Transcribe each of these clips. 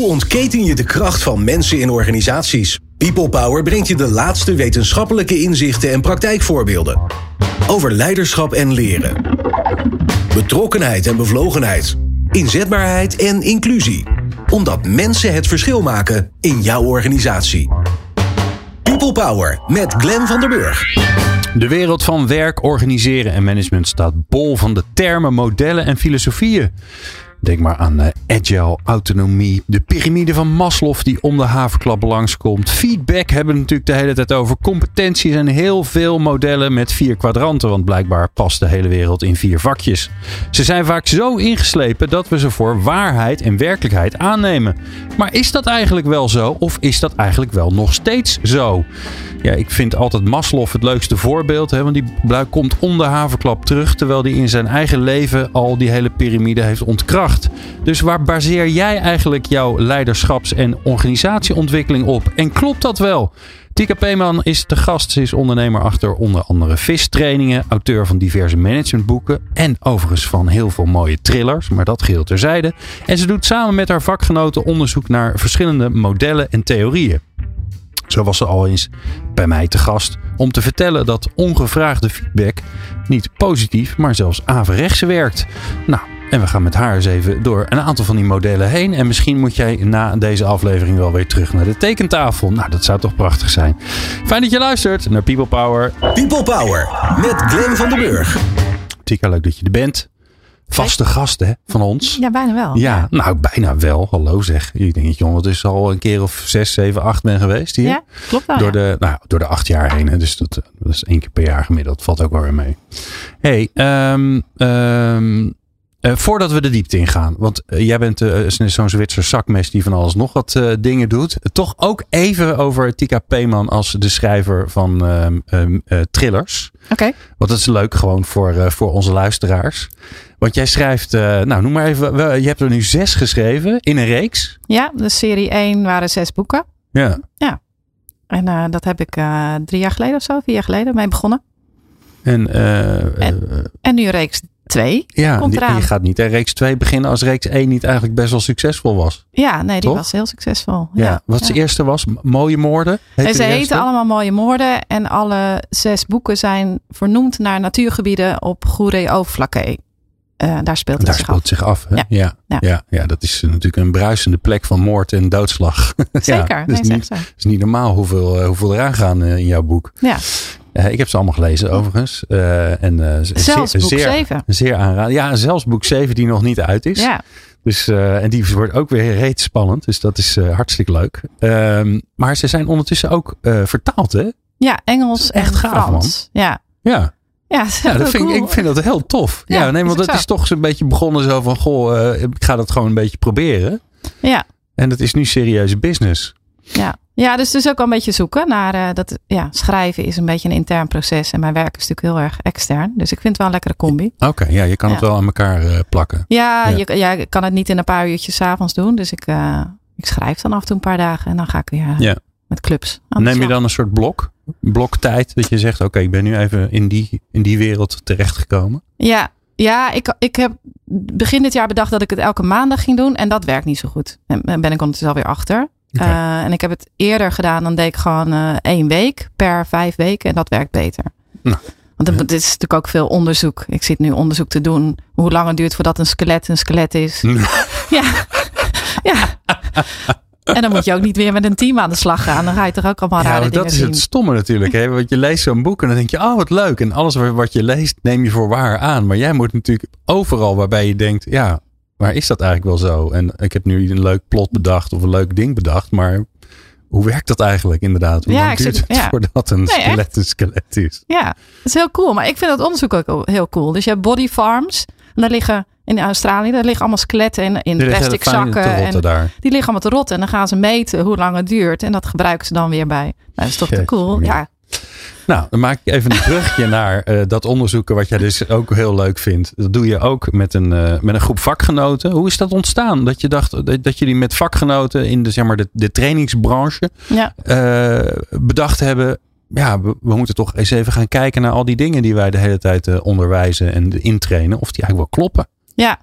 Hoe ontketen je de kracht van mensen in organisaties? People Power brengt je de laatste wetenschappelijke inzichten en praktijkvoorbeelden. Over leiderschap en leren. Betrokkenheid en bevlogenheid. Inzetbaarheid en inclusie. Omdat mensen het verschil maken in jouw organisatie. People Power met Glenn van der Burg. De wereld van werk, organiseren en management staat bol van de termen, modellen en filosofieën. Denk maar aan uh, agile, autonomie, de piramide van Maslow die om de haverklap langskomt. Feedback hebben we natuurlijk de hele tijd over. Competenties en heel veel modellen met vier kwadranten, want blijkbaar past de hele wereld in vier vakjes. Ze zijn vaak zo ingeslepen dat we ze voor waarheid en werkelijkheid aannemen. Maar is dat eigenlijk wel zo of is dat eigenlijk wel nog steeds zo? Ja, ik vind altijd Maslow het leukste voorbeeld. Hè, want die komt om de haverklap terug. Terwijl hij in zijn eigen leven al die hele piramide heeft ontkracht. Dus waar baseer jij eigenlijk jouw leiderschaps- en organisatieontwikkeling op? En klopt dat wel? Tika Peeman is de gast. Ze is ondernemer achter onder andere vistrainingen, auteur van diverse managementboeken en overigens van heel veel mooie thrillers, maar dat geheel terzijde. En ze doet samen met haar vakgenoten onderzoek naar verschillende modellen en theorieën. Zo was ze al eens bij mij te gast om te vertellen dat ongevraagde feedback niet positief, maar zelfs averechts werkt. Nou, en we gaan met haar eens even door een aantal van die modellen heen. En misschien moet jij na deze aflevering wel weer terug naar de tekentafel. Nou, dat zou toch prachtig zijn. Fijn dat je luistert naar People Power. People Power met Glenn van den Burg. Tika, leuk dat je er bent. Vaste gast hè, van ons. Ja, bijna wel. Ja, nou bijna wel. Hallo zeg. Ik denk dat je ondertussen al een keer of zes, zeven, acht ben geweest hier. Ja, klopt wel. Door, ja. de, nou, door de acht jaar heen. Hè. Dus dat, dat is één keer per jaar gemiddeld. Valt ook wel weer mee. hey, ehm, ehm, eh, voordat we de diepte ingaan. Want eh, jij bent eh, zo'n Zwitser zakmes die van alles nog wat dingen doet. toch ook even over Tika Peeman als de schrijver van ehm, ehm, eh, thrillers. Oké. Want dat is leuk gewoon voor, voor onze luisteraars. Want jij schrijft, nou noem maar even, je hebt er nu zes geschreven in een reeks. Ja, de serie 1 waren zes boeken. Ja. En eh, dat heb ik drie jaar geleden of zo, vier jaar geleden mee begonnen. En, En- En nu reeks 2. ja, komt die- eraan. je gaat niet in reeks 2 beginnen als reeks 1 niet eigenlijk best wel succesvol was. Ja, nee, die Toch? was heel succesveel. Ja. Wat de eerste was, Mooie Moorden. En ze heten allemaal mooie moorden. En alle zes boeken zijn vernoemd naar natuurgebieden op Goeree-Overflakkee. Eh daar speelt het Daar zich speelt af. het zich af. Hè? Ja. Ja. Ja. Ja. Ja. dat is natuurlijk een bruisende plek van moord en doodslag. Zeker, ja, nee, is niet, zo. is niet normaal hoeveel, eh, hoeveel eraan gaan eh, in jouw boek. Ja, ik heb ze allemaal gelezen overigens. Eh, en, eh, z- zelfs zeer, boek zeer, 7. Zeer aanraden. Ja, zelfs boek 7 die nog niet uit is. Ja, Dus, eh, en die wordt ook weer reeds spannend. Dus dat is eh, hartstikke leuk. Ehm, maar ze zijn ondertussen ook eh, vertaald hè? ja Engels echt en gaaf, Frans. Ja, Ja, ja, dat, ja dat vind ik, ik vind dat heel tof. Ja, Ja, nee, want het is toch zo'n beetje begonnen zo van... Goh, eh, ik ga dat gewoon een beetje proberen. Ja, En dat is nu serieuze business. Ja. ja, dus dus ook wel een beetje zoeken naar eh, dat. Ja, schrijven is een beetje een intern proces en mijn werk is natuurlijk heel erg extern. Dus ik vind het wel een lekkere combi. Oké, ja, je kan het wel aan elkaar eh, plakken. Ja, Ja. Je, ja, ik kan het niet in een paar uurtjes 's avonds doen. Dus ik, eh, ik schrijf dan af en toe een paar dagen en dan ga ik weer Ja. met clubs. Neem je dan een soort blok? Blok tijd dat je zegt, oké, ik ben nu even in die, in die wereld terechtgekomen. Ja, ja ik, ik heb begin dit jaar bedacht dat ik het elke maandag ging doen. En dat werkt niet zo goed. En en ben ik ondertussen alweer achter. Eh, en ik heb het eerder gedaan. Dan deed ik gewoon eh, één week per vijf weken. En dat werkt beter. Nou, Want het dit is natuurlijk ook veel onderzoek. Ik zit nu onderzoek te doen. Hoe lang het duurt voordat een skelet een skelet is. ja. ja. En dan moet je ook niet weer met een team aan de slag gaan. Dan ga je toch ook allemaal Ja, rare dingen dat is zien. het stomme natuurlijk. Hè? Want je leest zo'n boek en dan denk je, oh wat leuk. En alles wat je leest neem je voor waar aan. Maar jij moet natuurlijk overal waarbij je denkt, ja, waar is dat eigenlijk wel zo? En ik heb nu een leuk plot bedacht of een leuk ding bedacht. Maar hoe werkt dat eigenlijk inderdaad? Hoe Ja, lang duurt zit- het ja. voordat een Nee, skelet een skelet is? Ja, dat is heel cool. Maar ik vind dat onderzoek ook heel cool. Dus je hebt body farms. En daar liggen in Australië, daar liggen allemaal skeletten in, in plastic zakken. En daar. die liggen allemaal te rotten. En dan gaan ze meten hoe lang het duurt. En dat gebruiken ze dan weer bij. Nou, dat is toch te cool. ja. Nou, dan maak ik even een brugje naar eh, dat onderzoeken wat jij dus ook heel leuk vindt. Dat doe je ook met een, eh, met een groep vakgenoten. Hoe is dat ontstaan? Dat je dacht dat, dat jullie met vakgenoten in de, zeg maar, de, de trainingsbranche Ja. eh, bedacht hebben. Ja, we, we moeten toch eens even gaan kijken naar al die dingen die wij de hele tijd eh, onderwijzen en intrainen. Of die eigenlijk wel kloppen. Ja,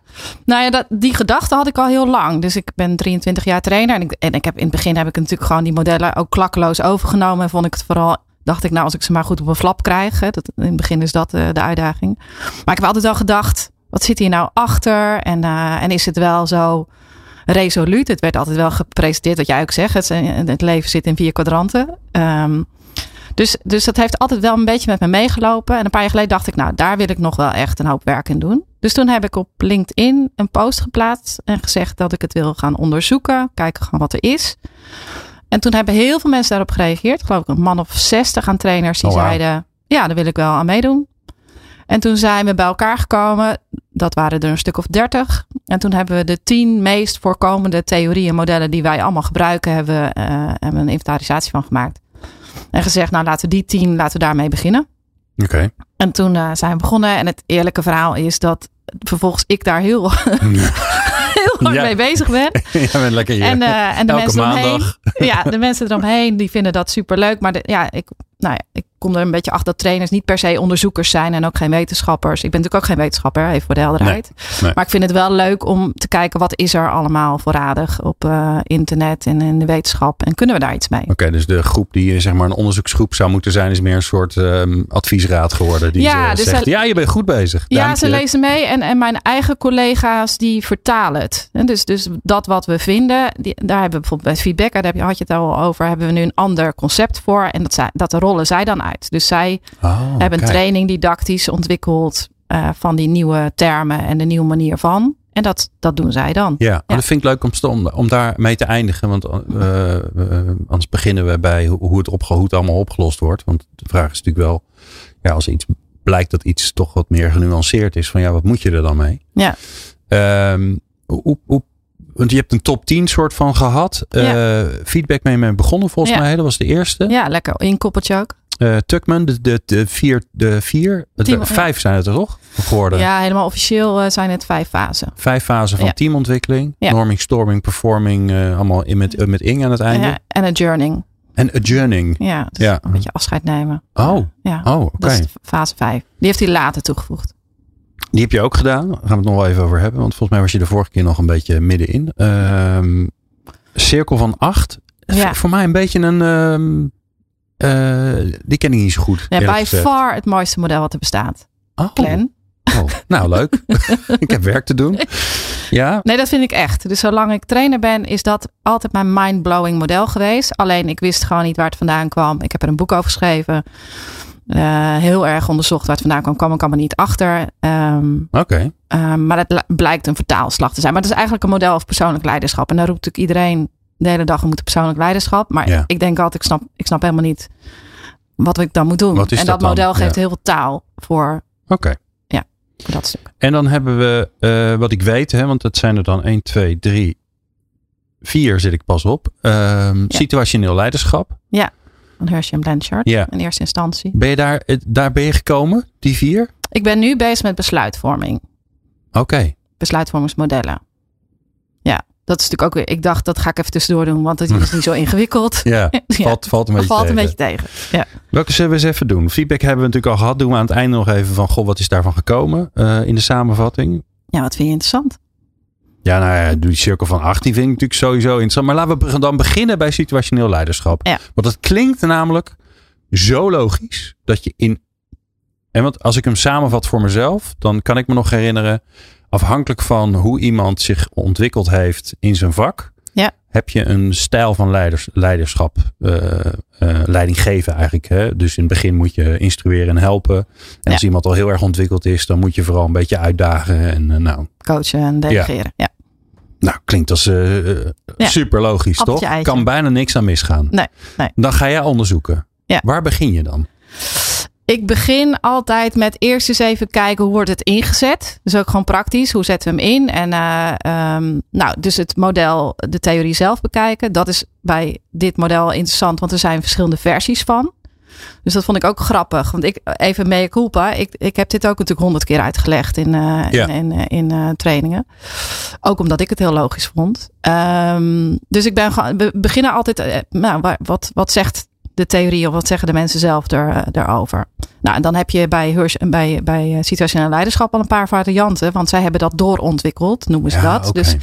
nou ja, dat, die gedachte had ik al heel lang. Dus ik ben 23 jaar trainer. En ik, en ik heb in het begin heb ik natuurlijk gewoon die modellen ook klakkeloos overgenomen. En vond ik het vooral, dacht ik nou, als ik ze maar goed op een flap krijg. Dat, in het begin is dat uh, de uitdaging. Maar ik heb altijd wel gedacht, wat zit hier nou achter? En, uh, en is het wel zo resoluut? Het werd altijd wel gepresenteerd, wat jij ook zegt. Het, het leven zit in vier kwadranten. Um, dus, dus dat heeft altijd wel een beetje met me meegelopen. En een paar jaar geleden dacht ik, nou, daar wil ik nog wel echt een hoop werk in doen. Dus toen heb ik op LinkedIn een post geplaatst en gezegd dat ik het wil gaan onderzoeken. Kijken gewoon wat er is. En toen hebben heel veel mensen daarop gereageerd. Geloof ik een man of 60 aan trainers die oh, wow. zeiden, ja, daar wil ik wel aan meedoen. En toen zijn we bij elkaar gekomen. Dat waren er een stuk of dertig. En toen hebben we de tien meest voorkomende theorieën en modellen die wij allemaal gebruiken, hebben, uh, hebben een inventarisatie van gemaakt. En gezegd, nou laten we die tien, laten we daarmee beginnen. Oké. Okay. En toen uh, zijn we begonnen. En het eerlijke verhaal is dat vervolgens ik daar heel, heel hard ja. mee bezig ben. ja, ben lekker hier. En, uh, en de Elke mensen maandag. eromheen. Ja, de mensen eromheen die vinden dat super leuk. Maar de, ja, ik, nou ja, ik kom er een beetje achter dat trainers niet per se onderzoekers zijn en ook geen wetenschappers. Ik ben natuurlijk ook geen wetenschapper, even voor de helderheid. Nee, nee. Maar ik vind het wel leuk om te kijken wat is er allemaal voorradig op uh, internet en in de wetenschap. En kunnen we daar iets mee? Oké, okay, dus de groep die zeg maar een onderzoeksgroep zou moeten zijn, is meer een soort um, adviesraad geworden. Die ja, dus zegt, ze, ja, je bent goed bezig. Ja, ze lezen mee en, en mijn eigen collega's die vertalen het. En dus, dus dat wat we vinden, die, daar hebben we bijvoorbeeld bij feedback, daar heb je, had je het al over, hebben we nu een ander concept voor. En dat, dat rollen zij dan uit. Dus zij oh, hebben een training didactisch ontwikkeld uh, van die nieuwe termen en de nieuwe manier van. En dat, dat doen zij dan. Ja, ja. dat vind ik leuk om, om, om daar mee te eindigen. Want uh, uh, anders beginnen we bij hoe hoe het allemaal opgelost wordt. Want de vraag is natuurlijk wel, ja, als iets blijkt dat iets toch wat meer genuanceerd is. Van ja, wat moet je er dan mee? Ja. Um, hoe, hoe, want je hebt een top 10 soort van gehad. Ja. Uh, feedback mee mee begonnen volgens Ja. mij. Dat was de eerste. Ja, lekker. In koppeltje ook. Uh, Tuckman, de, de, de vier, de vier de vijf zijn het er toch? Geworden. Ja, helemaal officieel uh, zijn het vijf fasen. Vijf fasen van Ja. teamontwikkeling. Ja. Norming, storming, performing. uh, allemaal in met, met ing aan het einde. Ja, en adjourning. En adjourning. Ja, dus Ja. een beetje afscheid nemen. Oh, Ja, oh oké. fase vijf. Die heeft hij later toegevoegd. Die heb je ook gedaan. Daar gaan we het nog wel even over hebben. Want volgens mij was je de vorige keer nog een beetje middenin. Ehm cirkel van acht. Ja. Voor mij een beetje een... ehm, eh, die ken ik niet zo goed. Bij gezegd. far het mooiste model wat er bestaat. Oh, oh, nou, leuk. ik heb werk te doen. Ja, Nee, dat vind ik echt. Dus zolang ik trainer ben, is dat altijd mijn mind-blowing model geweest. Alleen ik wist gewoon niet waar het vandaan kwam. Ik heb er een boek over geschreven. Eh, heel erg onderzocht waar het vandaan kwam. kwam ik allemaal niet achter. Ehm, oké. Um, maar het li- blijkt een vertaalslag te zijn. Maar het is eigenlijk een model over persoonlijk leiderschap. En daar roept natuurlijk iedereen de hele dag om moeten persoonlijk leiderschap. Maar Ja. ik denk altijd, ik snap, ik snap helemaal niet wat ik dan moet doen. En dat dat, model geeft Ja. heel veel taal voor, Oké. voor dat stuk. En dan hebben we, eh, wat ik weet, hè, want het zijn er dan 1, 2, 3, 4 zit ik pas op. Ehm, Situationeel leiderschap. Van Hershey en Blanchard Ja. in eerste instantie. Ben je daar, eh, daar ben je gekomen, die vier? Ik ben nu bezig met besluitvorming. Oké. Besluitvormingsmodellen. Ja, dat is natuurlijk ook weer. Ik dacht, dat ga ik even tussendoor doen, want het is niet zo ingewikkeld. Ja, Ja. valt, valt een beetje Valt een tegen. beetje tegen. Ja. Welke zullen we eens even doen? Feedback hebben we natuurlijk al gehad. Doen we aan het einde nog even van, goh, wat is daarvan gekomen eh, in de samenvatting? ja, wat vind je interessant? Ja, nou ja, doe die cirkel van 18 vind ik natuurlijk sowieso interessant. Maar laten we dan beginnen bij situationeel leiderschap. Ja. Want dat klinkt namelijk zo logisch dat je in. En want als ik hem samenvat voor mezelf, dan kan ik me nog herinneren, afhankelijk van hoe iemand zich ontwikkeld heeft in zijn vak, Ja. heb je een stijl van leiders, leiderschap, eh, eh, leiding geven eigenlijk. Hè? Dus in het begin moet je instrueren en helpen. En Ja. als iemand al heel erg ontwikkeld is, dan moet je vooral een beetje uitdagen. En eh, nou, Coachen en delegeren. Ja. nou, klinkt als super logisch, toch? Kan bijna niks aan misgaan. Nee, nee. Dan ga jij onderzoeken. Ja. Waar begin je dan? Ik begin altijd met eerst eens even kijken hoe wordt het ingezet. Dus ook gewoon praktisch. Hoe zetten we hem in? En eh, ehm, nou, dus het model, de theorie zelf bekijken. Dat is bij dit model interessant, want er zijn verschillende versies van. Dus dat vond ik ook grappig. Want ik, even mea culpa. Ik, ik heb dit ook natuurlijk honderd keer uitgelegd in, eh, Ja. in, in, in eh, trainingen. Ook omdat ik het heel logisch vond. Ehm, dus ik ben gewoon, we beginnen altijd, eh, nou, wat, wat zegt de theorie of wat zeggen de mensen zelf er, erover. Nou, en dan heb je bij, Hirsch, bij, bij situationeel leiderschap al een paar varianten. Want zij hebben dat doorontwikkeld, noemen ze dat. Dus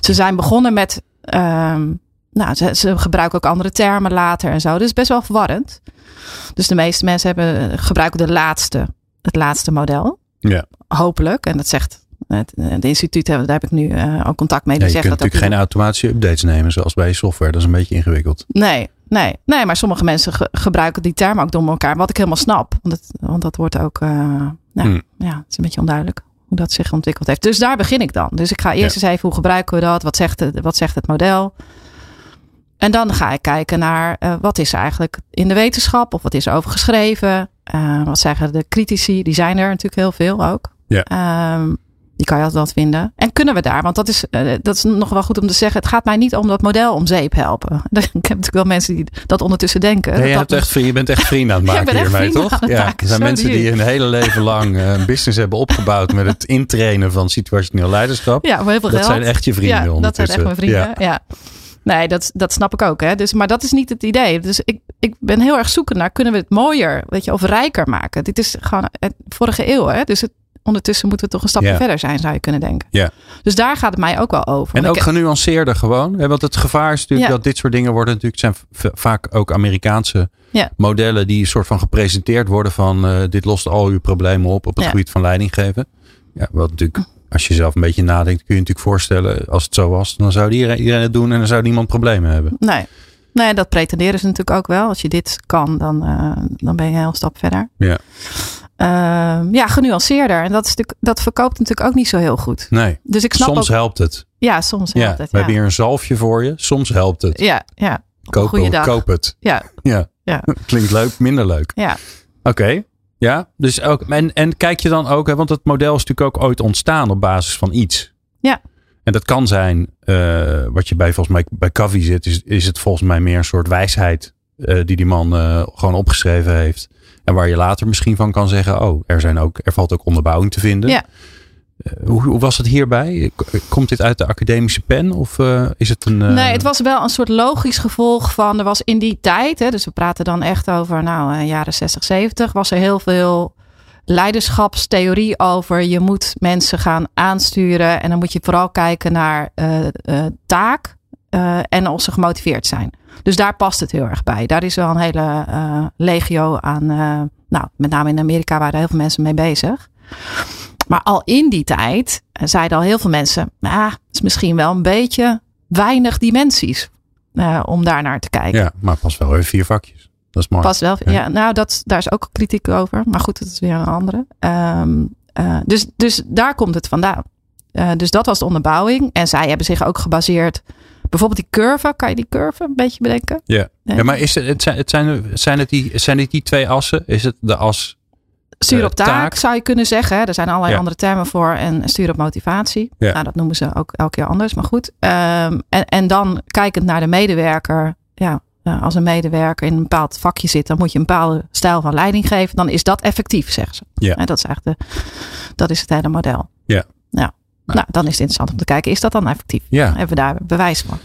ze zijn begonnen met. Um, nou, ze, ze, gebruiken ook andere termen later en zo. Dus best wel verwarrend. Dus de meeste mensen hebben, gebruiken de laatste, het laatste model. Ja. Hopelijk. En dat zegt het, het instituut, daar heb ik nu uh, ook contact mee. Die ja, je kunt natuurlijk geen automatische updates nemen zoals bij software. Dat is een beetje ingewikkeld. Nee, nee, nee maar sommige mensen gebruiken die termen ook door elkaar. Wat ik helemaal snap. Want, het, want dat wordt ook, uh, ja, ja, het is een beetje onduidelijk hoe dat zich ontwikkeld heeft. Dus daar begin ik dan. Dus ik ga eerst eens even, hoe gebruiken we dat? Wat zegt het, wat zegt het model? En dan ga ik kijken naar uh, wat is er eigenlijk in de wetenschap of wat is er over geschreven. Uh, wat zeggen de critici? Die zijn er natuurlijk heel veel ook. Ja. Um, die kan je altijd vinden. En kunnen we daar? Want dat is, uh, dat is nog wel goed om te zeggen. Het gaat mij niet om dat model om zeep helpen. Ik heb natuurlijk wel mensen die dat ondertussen denken. Nee, je, hebt echt, je bent echt vrienden aan het maken hiermee, toch? Ja, er zijn mensen die hun hele leven lang een business hebben opgebouwd met het intrainen van situationeel leiderschap. Ja, heel veel dat zijn echt je vrienden ja. Dat zijn echt mijn vrienden, ja. Nee, dat, dat snap ik ook. Hè? Dus, maar dat is niet het idee. Dus ik, ik ben heel erg zoeken naar kunnen we het mooier, weet je, of rijker maken. Dit is gewoon het vorige eeuw. Hè? Dus het, ondertussen moeten we toch een stapje verder zijn, zou je kunnen denken. Ja. Dus daar gaat het mij ook wel over. En ook genuanceerder gewoon. Hè? Want het gevaar is natuurlijk dat dit soort dingen worden natuurlijk zijn vaak ook Amerikaanse modellen die een soort van gepresenteerd worden van uh, dit lost al uw problemen op op het gebied van leiding geven. Ja, wat natuurlijk als je zelf een beetje nadenkt, kun je je natuurlijk voorstellen, als het zo was, dan zou iedereen, het doen en dan zou niemand problemen hebben. Nee. Nee, dat pretenderen ze natuurlijk ook wel. Als je dit kan, dan, uh, dan ben je een heel stap verder. Ja. Uh, ja, genuanceerder. En dat, is dat verkoopt natuurlijk ook niet zo heel goed. Nee. Dus ik snap soms helpt het. Ja, soms helpt ja, het. We hebben hier een zalfje voor je. Soms helpt het. Ja, ja. Koop, koop het. Ja. ja. ja. Klinkt leuk, minder leuk. Ja. Oké. Ja, dus ook, en, en kijk je dan ook, hè, want het model is natuurlijk ook ooit ontstaan op basis van iets. Ja. En dat kan zijn, uh, wat je bij volgens mij bij Covey zit, is, is het volgens mij meer een soort wijsheid uh, die die man uh, gewoon opgeschreven heeft. En waar je later misschien van kan zeggen, oh, er, zijn ook, er valt ook onderbouwing te vinden. Ja. Hoe, hoe, was het hierbij? Komt dit uit de academische pen of uh, is het een. Uh... Nee, het was wel een soort logisch gevolg van. Er was in die tijd, hè, dus we praten dan echt over nou, jaren 60, 70, was er heel veel leiderschapstheorie over. Je moet mensen gaan aansturen en dan moet je vooral kijken naar taak en of ze gemotiveerd zijn. Dus daar past het heel erg bij. Daar is wel een hele legio aan. nou, met name in Amerika waren heel veel mensen mee bezig. Maar al in die tijd zeiden al heel veel mensen: ah, het is misschien wel een beetje weinig dimensies uh, om daar naar te kijken. Ja, maar pas wel weer vier vakjes. Dat is mooi. Pas wel, ja. ja nou, dat, daar is ook kritiek over. Maar goed, dat is weer een andere. Um, uh, dus, dus daar komt het vandaan. Uh, dus dat was de onderbouwing. En zij hebben zich ook gebaseerd. Bijvoorbeeld die curve, kan je die curve een beetje bedenken? Ja, ja maar is het, het, zijn, het zijn, zijn, het die, zijn het die twee assen? Is het de as Stuur op taak, taak, zou je kunnen zeggen. Er zijn allerlei ja. andere termen voor. En stuur op motivatie. Ja. Nou, dat noemen ze ook elke keer anders. Maar goed. Um, en, en dan kijkend naar de medewerker. Ja, als een medewerker in een bepaald vakje zit. Dan moet je een bepaalde stijl van leiding geven. Dan is dat effectief, zeggen ze. Ja. En dat is eigenlijk de, dat is het hele model. Ja. ja. Nou, nou, dan is het interessant om te kijken. Is dat dan effectief? Ja. Hebben we daar bewijs van?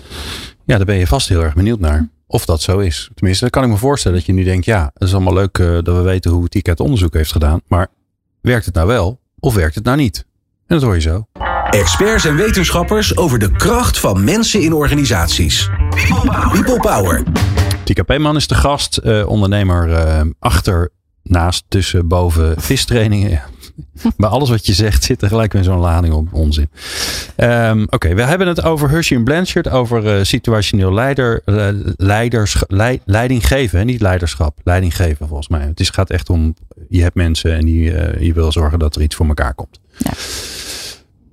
Ja, daar ben je vast heel erg benieuwd naar. Of dat zo is. Tenminste, dan kan ik me voorstellen dat je nu denkt, ja, het is allemaal leuk uh, dat we weten hoe TICA het onderzoek heeft gedaan. Maar werkt het nou wel of werkt het nou niet? En dat hoor je zo. Experts en wetenschappers over de kracht van mensen in organisaties. People Power. Tika Peeman is de gast, uh, ondernemer uh, achter, naast, tussen, boven vistrainingen. Bij alles wat je zegt zit er gelijk weer zo'n lading op onzin. Um, Oké, okay, we hebben het over Hershey en Blanchard, over uh, situationeel leider, uh, leiders, leid, leiding geven. Hè? Niet leiderschap, leiding geven volgens mij. Het is, gaat echt om, je hebt mensen en die, uh, je wil zorgen dat er iets voor elkaar komt. Ja.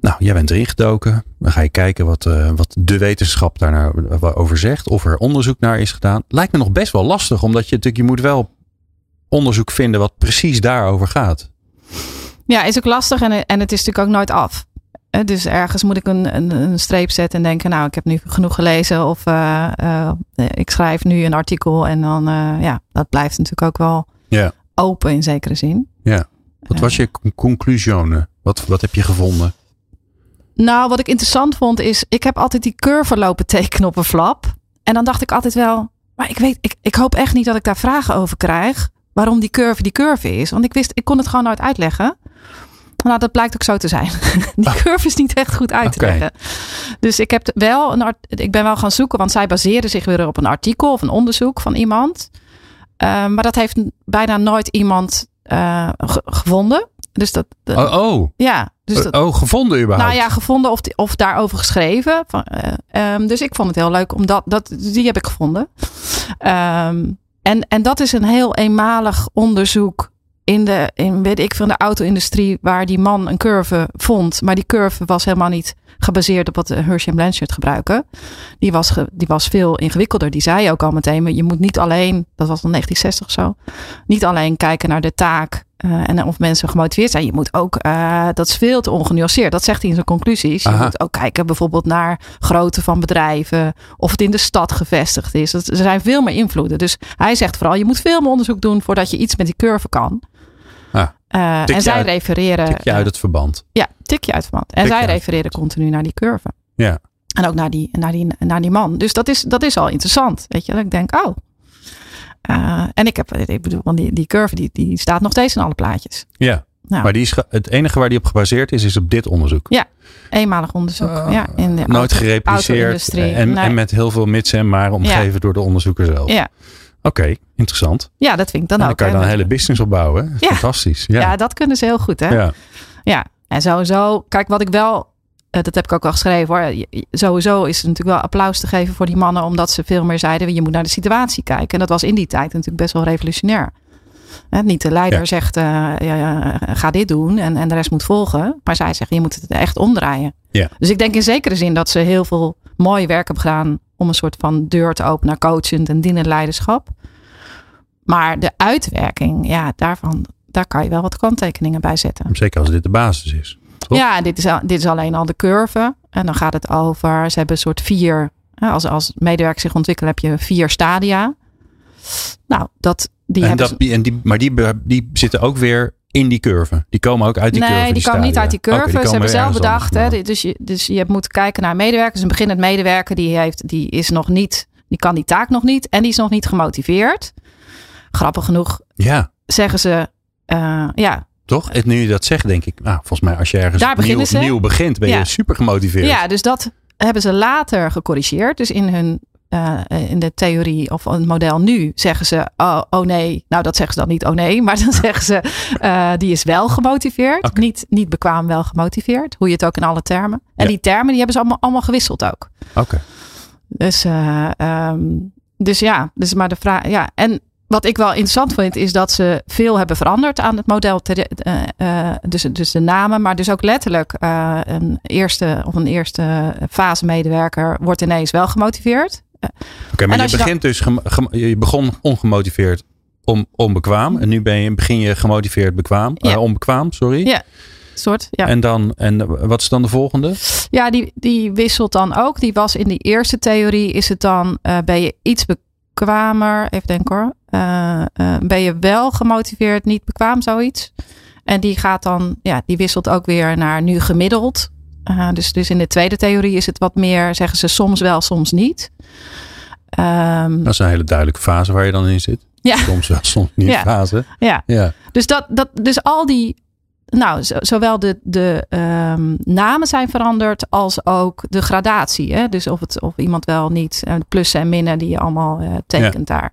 Nou, jij bent erin gedoken. Dan ga je kijken wat, uh, wat de wetenschap daar nou over zegt. Of er onderzoek naar is gedaan. Lijkt me nog best wel lastig. Omdat je natuurlijk, je moet wel onderzoek vinden wat precies daarover gaat. Ja, is ook lastig en, en het is natuurlijk ook nooit af. Dus ergens moet ik een, een, een streep zetten en denken, nou, ik heb nu genoeg gelezen. Of uh, uh, ik schrijf nu een artikel en dan, uh, ja, dat blijft natuurlijk ook wel ja. open in zekere zin. Ja. Wat was je conclusione? Wat, wat heb je gevonden? Nou, wat ik interessant vond is, ik heb altijd die curve lopen tekenen op een flap. En dan dacht ik altijd wel, maar ik weet, ik, ik hoop echt niet dat ik daar vragen over krijg. Waarom die curve die curve is. Want ik wist, ik kon het gewoon nooit uitleggen. Nou, dat blijkt ook zo te zijn. Die curve is niet echt goed uit te leggen. Dus ik, heb wel een art, ik ben wel gaan zoeken, want zij baseren zich weer op een artikel of een onderzoek van iemand. Eh, maar dat heeft bijna nooit iemand eh, ge- gevonden. Dus dat, dat- Oh, oh. ja, dus dat, oh gevonden überhaupt? nou ja, gevonden of, of daarover geschreven. Van, eh, ehm, dus ik vond het heel leuk, omdat dat, die heb ik gevonden. Ehm, en, en dat is een heel eenmalig onderzoek in de, in, weet ik, van de auto-industrie, waar die man een curve vond. Maar die curve was helemaal niet gebaseerd op wat de Hershey en Blanchard gebruiken. Die was, ge- die was veel ingewikkelder. Die zei ook al meteen, je moet niet alleen, dat was dan 1960 of zo, niet alleen kijken naar de taak eh, en of mensen gemotiveerd zijn. Je moet ook, eh, dat is veel te ongenuanceerd. Dat zegt hij in zijn conclusies. Je moet ook kijken bijvoorbeeld naar grootte van bedrijven, of het in de stad gevestigd is. Dat, er zijn veel meer invloeden. Dus hij zegt vooral, je moet veel meer onderzoek doen voordat je iets met die curve kan. Eh, en zij uit- refereren. Tik je uit het verband. Ja, tikje uit verband. En zij refereren continu naar die curve. Ja. En ook naar die, naar die, naar die man. Dus dat is, dat is al interessant. Weet je, dat ik denk, oh. Eh, en ik heb, ik bedoel, want die, die curve die, die staat nog steeds in alle plaatjes. Ja. Nou. Maar die is, het enige waar die op gebaseerd is, is op dit onderzoek. Eenmalig onderzoek. Ja, in de Nooit auto- gerepliceerd. En, Nee. en met heel veel mits en maar omgeven door de onderzoeker zelf. Ja. Oké, interessant. ja, dat vind ik dan en dan ook. kan je dan een hele business opbouwen. Ja. Fantastisch. ja. Ja. dat kunnen ze heel goed. Hè? Ja. Ja, en sowieso, kijk wat ik wel, eh, dat heb ik ook wel geschreven hoor. Sowieso is het natuurlijk wel applaus te geven voor die mannen, omdat ze veel meer zeiden, je moet naar de situatie kijken. En dat was in die tijd natuurlijk best wel revolutionair. Hè, niet de leider Ja. zegt, eh, ja, ja, ga dit doen en, en de rest moet volgen. Maar zij zeggen, je moet het echt omdraaien. Ja. Dus ik denk in zekere zin dat ze heel veel mooi werk hebben gedaan om een soort van deur te openen naar coachend en dienend leiderschap. Maar de uitwerking, ja, daarvan, daar kan je wel wat kanttekeningen bij zetten. Zeker als dit de basis is. Toch? Ja, dit is, dit is alleen al de curve. En dan gaat het over, ze hebben een soort vier, als, als medewerkers zich ontwikkelen heb je vier stadia. Nou, dat, die en hebben dat, en die, maar die, die zitten ook weer in die curve. Die komen ook uit die nee, curve. die komen niet uit die curve. die Ze hebben zelf bedacht. Hè, dus, je, dus je moet kijken naar medewerkers. Een beginnend medewerker die, heeft, die is nog niet, die kan die taak nog niet. En die is nog niet gemotiveerd. Grappig genoeg Ja, zeggen ze, eh, ja, toch? En nu je dat zegt, denk ik, nou, volgens mij als je ergens Daar nieuw, begint, ben je Ja. super gemotiveerd. Ja, dus dat hebben ze later gecorrigeerd. Dus in hun eh, in de theorie of het model nu zeggen ze: oh, oh nee. Nou, dat zeggen ze dan niet, oh nee. Maar dan zeggen ze: eh, die is wel gemotiveerd. Niet, niet bekwaam, wel gemotiveerd. Hoe je het ook in alle termen. En Ja. die termen die hebben ze allemaal, allemaal gewisseld ook. Oké. Dus, eh, ehm, dus ja, dus maar de vraag. Ja, en wat ik wel interessant vind, is dat ze veel hebben veranderd aan het model. te- dus, dus de namen, maar dus ook letterlijk een eerste of een eerste fase medewerker wordt ineens wel gemotiveerd. Oké, maar je dan- begint dus, je begon ongemotiveerd om, onbekwaam. En nu ben je, begin je gemotiveerd bekwaam. Ja. Eh, onbekwaam, sorry. Ja. soort. Ja, En dan, en wat is dan de volgende? ja die, die wisselt dan ook. Die was in die eerste theorie, is het dan, eh, ben je iets bekwamer, even denken hoor. Eh, ben je wel gemotiveerd, niet bekwaam, zoiets. En die gaat dan, ja, die wisselt ook weer naar nu gemiddeld. Eh, dus, dus in de tweede theorie is het wat meer, zeggen ze soms wel, soms niet. Ehm, Dat is een hele duidelijke fase waar je dan in zit. Ja. Soms wel, soms niet Ja. fase. ja, Ja. Dus, dat, dat, dus al die, nou, zo- zowel de, de ehm, namen zijn veranderd als ook de gradatie. Hè? Dus of, het, of iemand wel niet, eh, plussen en minnen die je allemaal eh, tekent daar.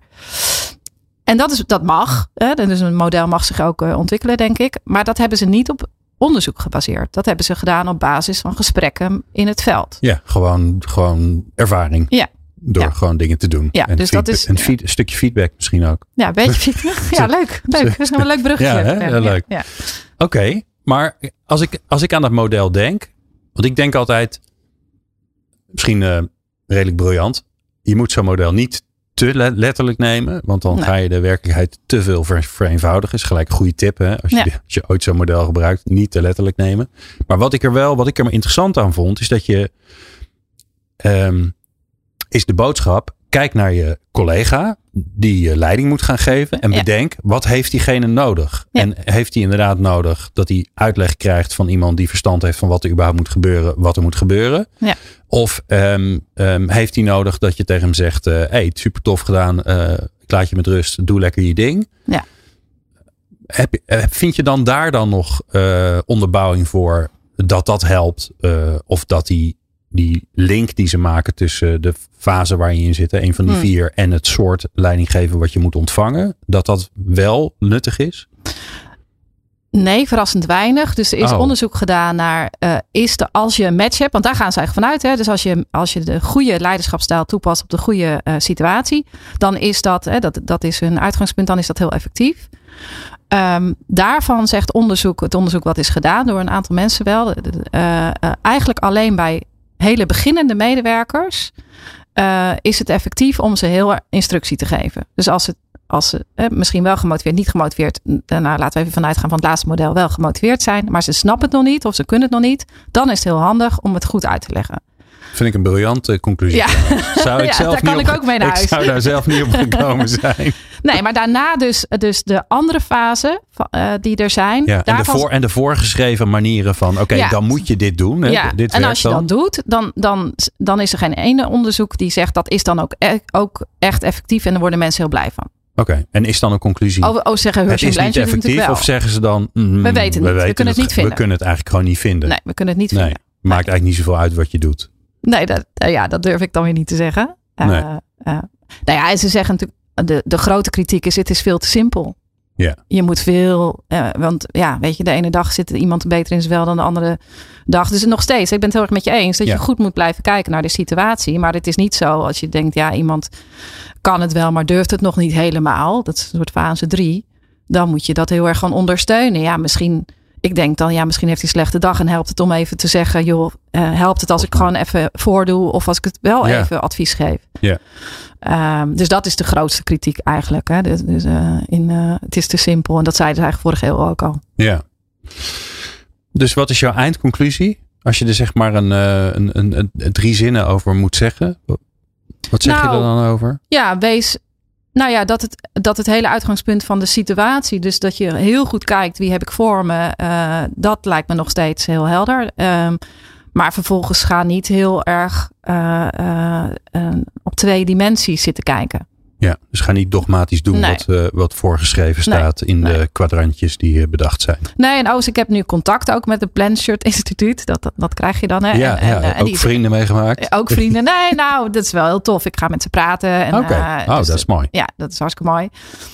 En dat, is, dat mag. Hè? Dus een model mag zich ook ontwikkelen, denk ik. Maar dat hebben ze niet op onderzoek gebaseerd. Dat hebben ze gedaan op basis van gesprekken in het veld. Ja, gewoon, gewoon ervaring. Ja. Door Ja. gewoon dingen te doen. Ja, en dus dat is- Een, feed- een stukje feedback misschien ook. Ja, een beetje. ja, leuk. Leuk. Dat is nog een leuk bruggetje. Ja, hè? Heel leuk. Ja. Oké, maar als ik, als ik aan dat model denk. Want ik denk altijd. Misschien eh, redelijk briljant. Je moet zo'n model niet te le- letterlijk nemen. Want dan Nee. ga je de werkelijkheid te veel ver- vereenvoudigen. Is gelijk een goede tip. Hè? Als, je, Ja. als je ooit zo'n model gebruikt. Niet te letterlijk nemen. Maar wat ik er wel. Wat ik er maar interessant aan vond. Is dat je. ehm, is de boodschap. Kijk naar je collega die je leiding moet gaan geven. En Ja. bedenk, wat heeft diegene nodig? Ja. En heeft hij inderdaad nodig dat hij uitleg krijgt van iemand die verstand heeft van wat er überhaupt moet gebeuren, wat er moet gebeuren? Ja. Of ehm, ehm, heeft hij nodig dat je tegen hem zegt, hé, hey, super tof gedaan, eh, ik laat je met rust, doe lekker je ding. Ja. Heb, eh, vind je dan daar dan nog eh, onderbouwing voor dat dat helpt? eh, of dat die, die link die ze maken tussen de fase waar je in zit, een van die Hmm. vier, en het soort leidinggeven wat je moet ontvangen, dat dat wel nuttig is? Nee, verrassend weinig. Dus er is Oh. onderzoek gedaan naar eh, is de, als je een match hebt, want daar gaan ze eigenlijk vanuit. Hè, dus als je, als je de goede leiderschapsstijl toepast op de goede eh, situatie, dan is dat, hè, dat, dat is hun uitgangspunt, dan is dat heel effectief. Ehm, daarvan zegt onderzoek, het onderzoek wat is gedaan door een aantal mensen wel, eh, eigenlijk alleen bij hele beginnende medewerkers eh, is het effectief om ze heel instructie te geven. Dus als het als ze eh, misschien wel gemotiveerd, niet gemotiveerd, daarna laten we even vanuit gaan van het laatste model, wel gemotiveerd zijn, maar ze snappen het nog niet of ze kunnen het nog niet, dan is het heel handig om het goed uit te leggen. Vind ik een briljante conclusie. Ja. Zou ik Ja, zelf daar niet kan op- ik ook mee naar Ik huis. zou daar zelf niet op gekomen zijn. Nee, maar daarna dus, dus de andere fase eh, die er zijn. Ja, en, de voor, en de voorgeschreven manieren van, oké, Ja. dan moet je dit doen. Hè? ja, dit en als je dan. dat doet, dan, dan, dan is er geen ene onderzoek die zegt dat is dan ook, e- ook echt effectief en daar worden mensen heel blij van. Oké, en is dan een conclusie? Oh, oh zeggen het is niet effectief of zeggen ze dan... mm, We weten het niet. We kunnen het niet vinden. We kunnen het eigenlijk gewoon niet vinden. Nee, we kunnen het niet Nee, vinden. maakt eigenlijk niet zoveel uit wat je doet. Nee, dat, eh, ja, dat durf ik dan weer niet te zeggen. Eh, Nee. eh, nou ja, ze zeggen natuurlijk, de, de grote kritiek is, het is veel te simpel. Ja. Je moet veel, want ja, weet je, de ene dag zit iemand beter in zijn wel dan de andere dag. Dus nog steeds, ik ben het heel erg met je eens, dat Ja. je goed moet blijven kijken naar de situatie. Maar het is niet zo als je denkt, ja, iemand kan het wel, maar durft het nog niet helemaal. Dat is een soort fase drie. Dan moet je dat heel erg gaan ondersteunen. Ja, misschien, ik denk dan, ja, misschien heeft hij een slechte dag en helpt het om even te zeggen, joh, eh, helpt het als ik gewoon even voordoe of als ik het wel even advies geef. Ja. Ehm, dus dat is de grootste kritiek eigenlijk. Hè? Dus, dus, eh, in, eh, het is te simpel. En dat zeiden ze eigenlijk vorige eeuw ook al. Ja. Dus wat is jouw eindconclusie? Als je er zeg maar een, een, een, een- drie zinnen over moet zeggen. Wat zeg je Nou, er dan over? Ja, wees. Nou ja, dat het, dat het hele uitgangspunt van de situatie. Dus dat je heel goed kijkt wie heb ik voor me. dat lijkt me nog steeds heel helder. Ehm, maar vervolgens ga niet heel erg eh, eh, eh, op twee dimensies zitten kijken. Ja, dus ga niet dogmatisch doen Nee. wat, wat voorgeschreven Nee, staat in de kwadrantjes die bedacht zijn. Nee, en Oos, ik heb nu contact ook met het Blanchard Instituut. Dat, dat, dat krijg je dan. Hè? Ja, en, ja, en, en ook die- vrienden meegemaakt. Ook vrienden. Nee, nou, dat is wel heel tof. Ik ga met ze praten. En, Oké, oh, dus dat is mooi. Ja, dat is hartstikke mooi.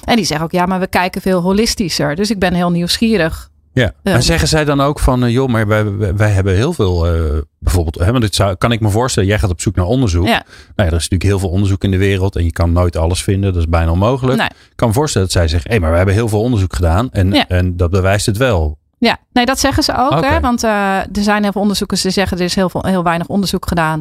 En die zeggen ook, ja, maar we kijken veel holistischer. Dus ik ben heel nieuwsgierig. Ja, Ja. en zeggen zij dan ook van, eh, joh, maar wij, wij, wij hebben heel veel, eh, bijvoorbeeld, hè, want dit zou, kan ik me voorstellen, jij gaat op zoek naar onderzoek. Ja. Nou ja, er is natuurlijk heel veel onderzoek in de wereld en je kan nooit alles vinden, dat is bijna onmogelijk. Nee. Ik kan me voorstellen dat zij zeggen, hé, maar we hebben heel veel onderzoek gedaan en, Ja. en dat bewijst het wel. Ja, nee, dat zeggen ze ook. Hè? Want eh, er zijn heel veel onderzoekers die zeggen er is heel, veel, heel weinig onderzoek gedaan.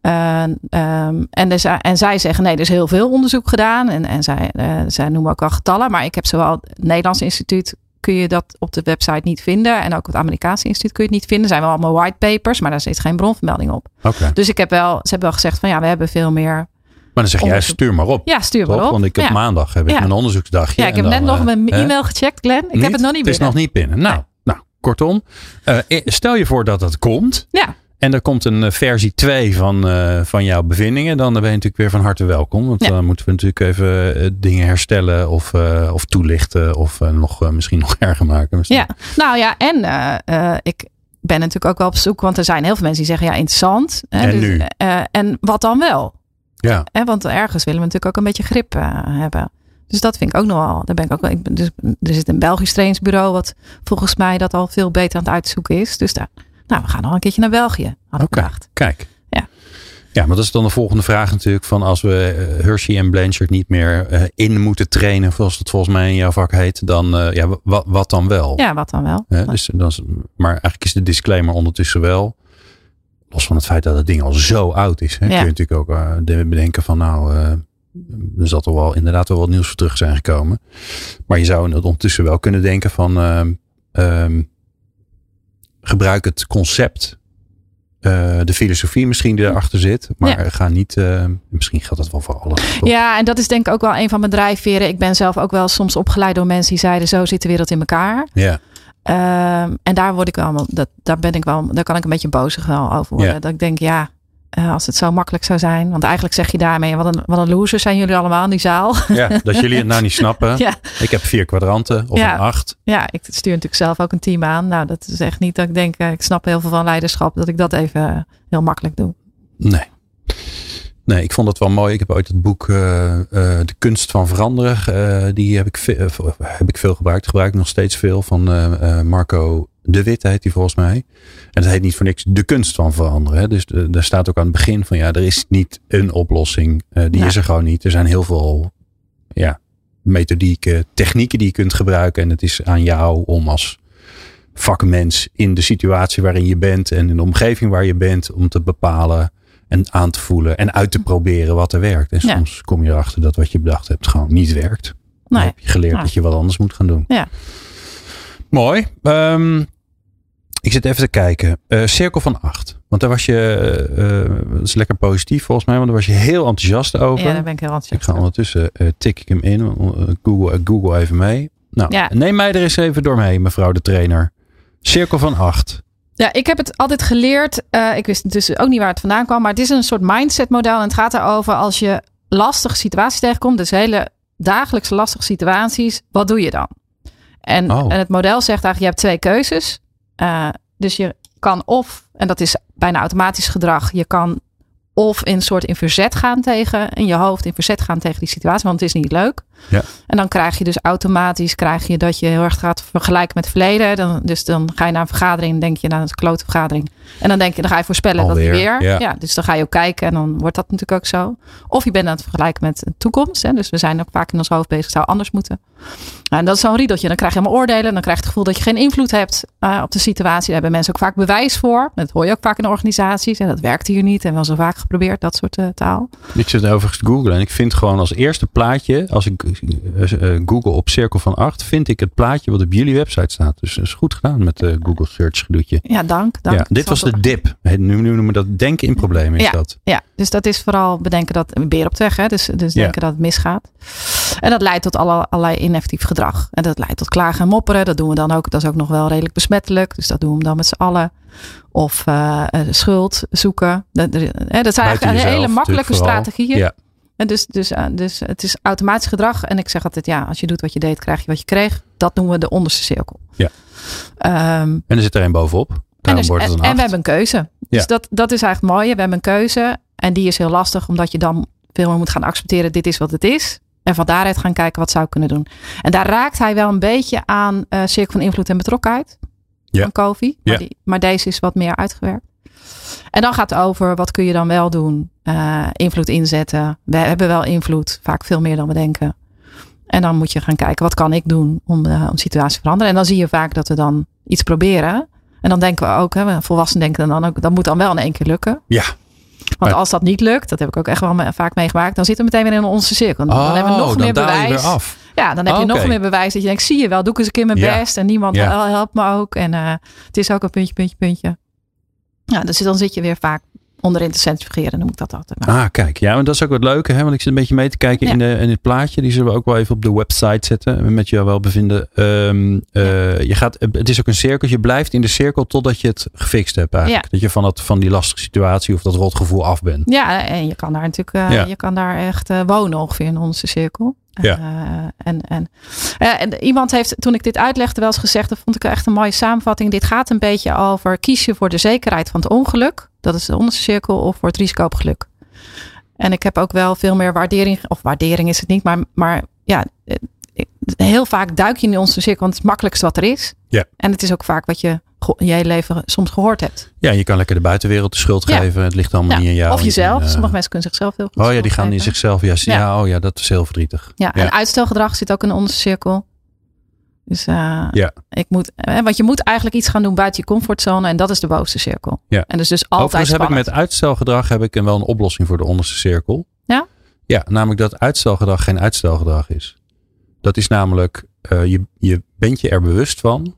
Eh, ehm, en, er en zij zeggen nee, er is heel veel onderzoek gedaan. En, en zij, zij noemen ook al getallen. Maar ik heb zowel het Nederlands instituut kun je dat op de website niet vinden. En ook het Amerikaanse instituut kun je het niet vinden. Er zijn wel allemaal white papers, maar daar zit geen bronvermelding op. Oké, Dus ik heb wel, ze hebben wel gezegd van ja, we hebben veel meer. maar dan zeg jij, stuur maar op. Ja, stuur maar op. Want ik heb ja. maandag heb ik Ja. mijn onderzoeksdagje. ja, ik heb dan, net nog eh, mijn e-mail gecheckt, Glenn. Ik heb het nog niet Het is binnen. nog niet binnen. Nou, nou kortom, eh, stel je voor dat dat komt. Ja, En er komt een eh, versie 2 van, eh, van jouw bevindingen. Dan ben je natuurlijk weer van harte welkom. Want Ja. dan moeten we natuurlijk even eh, dingen herstellen of, of toelichten. Of nog, misschien nog erger maken. Misschien. Ja, nou ja, en ik ben natuurlijk ook wel op zoek, want er zijn heel veel mensen die zeggen ja, interessant. Hè, En nu? eh, en wat dan wel? Ja. Hè, want ergens willen we natuurlijk ook een beetje grip hebben. Dus dat vind ik ook nog wel. Daar ben ik ook wel. Ik ben, dus, er zit een Belgisch trainingsbureau wat volgens mij dat al veel beter aan het uitzoeken is. Dus daar, nou, we gaan nog een keertje naar België. Had ik Oké, gedacht. kijk. Ja. Ja, maar dat is dan de volgende vraag natuurlijk. Van als we eh, Hershey en Blanchard niet meer eh, in moeten trainen. Zoals het volgens mij in jouw vak heet. Dan, eh, ja, wat, wat dan wel? Ja, wat dan wel? Dus, dan is, maar eigenlijk is de disclaimer ondertussen wel. Los van het feit dat het ding al zo oud is. Hè, Ja. Kun je natuurlijk ook de- bedenken van nou. er zal toch wel inderdaad wel wat nieuws voor terug zijn gekomen. Maar je zou ondertussen wel kunnen denken van. ehm, ehm, gebruik het concept eh, de filosofie misschien die erachter zit. Maar ga niet, uh, misschien geldt dat wel voor alles. Ja, en dat is denk ik ook wel een van mijn drijfveren. Ik ben zelf ook wel soms opgeleid door mensen die zeiden: zo zit de wereld in elkaar. Ja. Um, en daar word ik wel, dat, daar ben ik wel, daar kan ik een beetje bozig wel over worden. Dat ik denk, ja, uh, als het zo makkelijk zou zijn. Want eigenlijk zeg je daarmee, wat een, wat een loser zijn jullie allemaal in die zaal. Ja, dat jullie het nou niet snappen. ja. Ik heb vier kwadranten of ja. een acht. Ja, ik stuur natuurlijk zelf ook een team aan. Nou, dat is echt niet dat ik denk, ik snap heel veel van leiderschap, dat ik dat even heel makkelijk doe. Nee. Nee, ik vond het wel mooi. Ik heb ooit het boek uh, uh, De Kunst van Veranderen. Die heb ik, heb ik veel gebruikt. Gebruik ik nog steeds veel van Marco De Wit heet die volgens mij. En het heet niet voor niks De Kunst van Veranderen. Hè. Dus daar staat ook aan het begin van ja, er is niet een oplossing. die ja. is er gewoon niet. Er zijn heel veel ja, methodieken, technieken die je kunt gebruiken. En het is aan jou om als vakmens in de situatie waarin je bent en in de omgeving waar je bent om te bepalen en aan te voelen en uit te proberen wat er werkt. En soms kom je erachter dat wat je bedacht hebt gewoon niet werkt. Dan nee. heb je geleerd dat je wat anders moet gaan doen. Ja. Mooi. Um, ik zit even te kijken. Uh, cirkel van acht. Want daar was je, uh, dat is lekker positief volgens mij, want daar was je heel enthousiast over. Ja, daar ben ik heel enthousiast Ik ga ondertussen uh, tik ik hem in. Google, Google even mee. Nou, ja. neem mij er eens even doorheen, mevrouw de trainer. Cirkel van acht. Ja, ik heb het altijd geleerd. Ik wist dus ook niet waar het vandaan kwam. Maar het is een soort mindset model. En het gaat erover als je lastige situaties tegenkomt. Dus hele dagelijkse lastige situaties. Wat doe je dan? En, oh. en het model zegt eigenlijk, je hebt twee keuzes. Uh, dus je kan of, en dat is bijna automatisch gedrag. Je kan of in een soort in verzet gaan tegen, in je hoofd in verzet gaan tegen die situatie, want het is niet leuk. Ja. En dan krijg je dus automatisch krijg je dat je heel erg gaat vergelijken met het verleden. Dan, dus dan ga je naar een vergadering en denk je, nou dat is een klote vergadering. En dan denk je, dan ga je voorspellen Alweer, dat weer. ja. ja. dus dan ga je ook kijken en dan wordt dat natuurlijk ook zo. Of je bent aan het vergelijken met de toekomst. Hè. Dus we zijn ook vaak in ons hoofd bezig, zou anders moeten. Nou, en dat is zo'n riedeltje. Dan krijg je helemaal oordelen. Dan krijg je het gevoel dat je geen invloed hebt uh, op de situatie. Daar hebben mensen ook vaak bewijs voor. Dat hoor je ook vaak in organisaties. En dat werkt hier niet. En wel zo vaak geprobeerd, dat soort uh, taal. Ik zit overigens te googlen. En ik vind gewoon als eerste plaatje, als ik google op cirkel van 8, vind ik het plaatje wat op jullie website staat. Dus dat is goed gedaan met de Google Search gedoetje. Ja, dank. dank. Ja, dit was de dip. Nu, nu noemen we dat denken in problemen. Is ja, dat. ja, dus dat is vooral bedenken dat een beer op weg. Hè? Dus, dus denken ja. dat het misgaat. En dat leidt tot alle, allerlei ineffectief gedrag. En dat leidt tot klagen en mopperen. Dat doen we dan ook. Dat is ook nog wel redelijk besmettelijk. Dus dat doen we dan met z'n allen. Of uh, schuld zoeken. Dat, dat zijn eigenlijk jezelf, hele makkelijke strategieën. Ja. En dus, dus, uh, dus het is automatisch gedrag. En ik zeg altijd, ja, als je doet wat je deed, krijg je wat je kreeg. Dat noemen we de onderste cirkel. Ja. Um, en er zit er een bovenop. En, dus, en, en we hebben een keuze. Dus dat, dat is eigenlijk mooi. We hebben een keuze. En die is heel lastig, omdat je dan veel meer moet gaan accepteren. Dit is wat het is. En van daaruit gaan kijken wat zou ik kunnen doen. En daar raakt hij wel een beetje aan uh, cirkel van invloed en betrokkenheid. Ja. Van Kofi. Maar, Ja. maar deze is wat meer uitgewerkt. En dan gaat het over wat kun je dan wel doen. Uh, invloed inzetten. We hebben wel invloed. Vaak veel meer dan we denken. En dan moet je gaan kijken wat kan ik doen om, uh, om de situatie te veranderen. En dan zie je vaak dat we dan iets proberen. En dan denken we ook, hè, volwassenen denken dan ook, dat moet dan wel in één keer lukken. Ja. Want als dat niet lukt, dat heb ik ook echt wel vaak meegemaakt, dan zitten we meteen weer in onze cirkel. Dan hebben we nog Oh, dan meer bewijs. af. Ja, dan heb je nog meer bewijs dat je denkt, zie je wel, doe ik eens een keer mijn Ja. best. En niemand Ja. helpt me ook. En uh, het is ook een puntje, puntje, puntje. Ja, dus dan zit je weer vaak onderin te centrifugeren, noem ik dat altijd maar. Ah, kijk. Ja, maar dat is ook wat leuke, hè? Want ik zit een beetje mee te kijken Ja. in, de, in het plaatje. Die zullen we ook wel even op de website zetten. Met jou wel bevinden. Ehm, eh, je gaat, het is ook een cirkel. Je blijft in de cirkel totdat je het gefixt hebt eigenlijk. Ja. Dat je van, dat, van die lastige situatie of dat rotgevoel af bent. Ja, en je kan daar natuurlijk uh, Ja. je kan daar echt uh, wonen ongeveer in onze cirkel. Ja. Uh, en, en, en iemand heeft, toen ik dit uitlegde, wel eens gezegd, dat vond ik echt een mooie samenvatting. Dit gaat een beetje over kies je voor de zekerheid van het ongeluk. Dat is de onderste cirkel, of het risico op geluk. En ik heb ook wel veel meer waardering, of waardering is het niet, maar, maar ja, heel vaak duik je in onze cirkel, want het is het makkelijkste wat er is. Ja. En het is ook vaak wat je in je leven soms gehoord hebt. Ja, je kan lekker de buitenwereld de schuld Ja. geven. Het ligt allemaal Ja, niet aan jou. Of jezelf. En, eh, Sommige mensen kunnen zichzelf heel goed Oh ja, die gaan in zichzelf. Ja, ja. Oh ja, dat is heel verdrietig. Ja, Ja. en uitstelgedrag zit ook in de onderste cirkel. Dus uh, Ja. ik moet, eh, want je moet eigenlijk iets gaan doen buiten je comfortzone en dat is de bovenste cirkel. Ja. En dus dus altijd Overigens heb ik met uitstelgedrag heb ik een- wel een oplossing voor de onderste cirkel. Ja? Ja, namelijk dat uitstelgedrag geen uitstelgedrag is. Dat is namelijk, uh, je, je bent je er bewust van,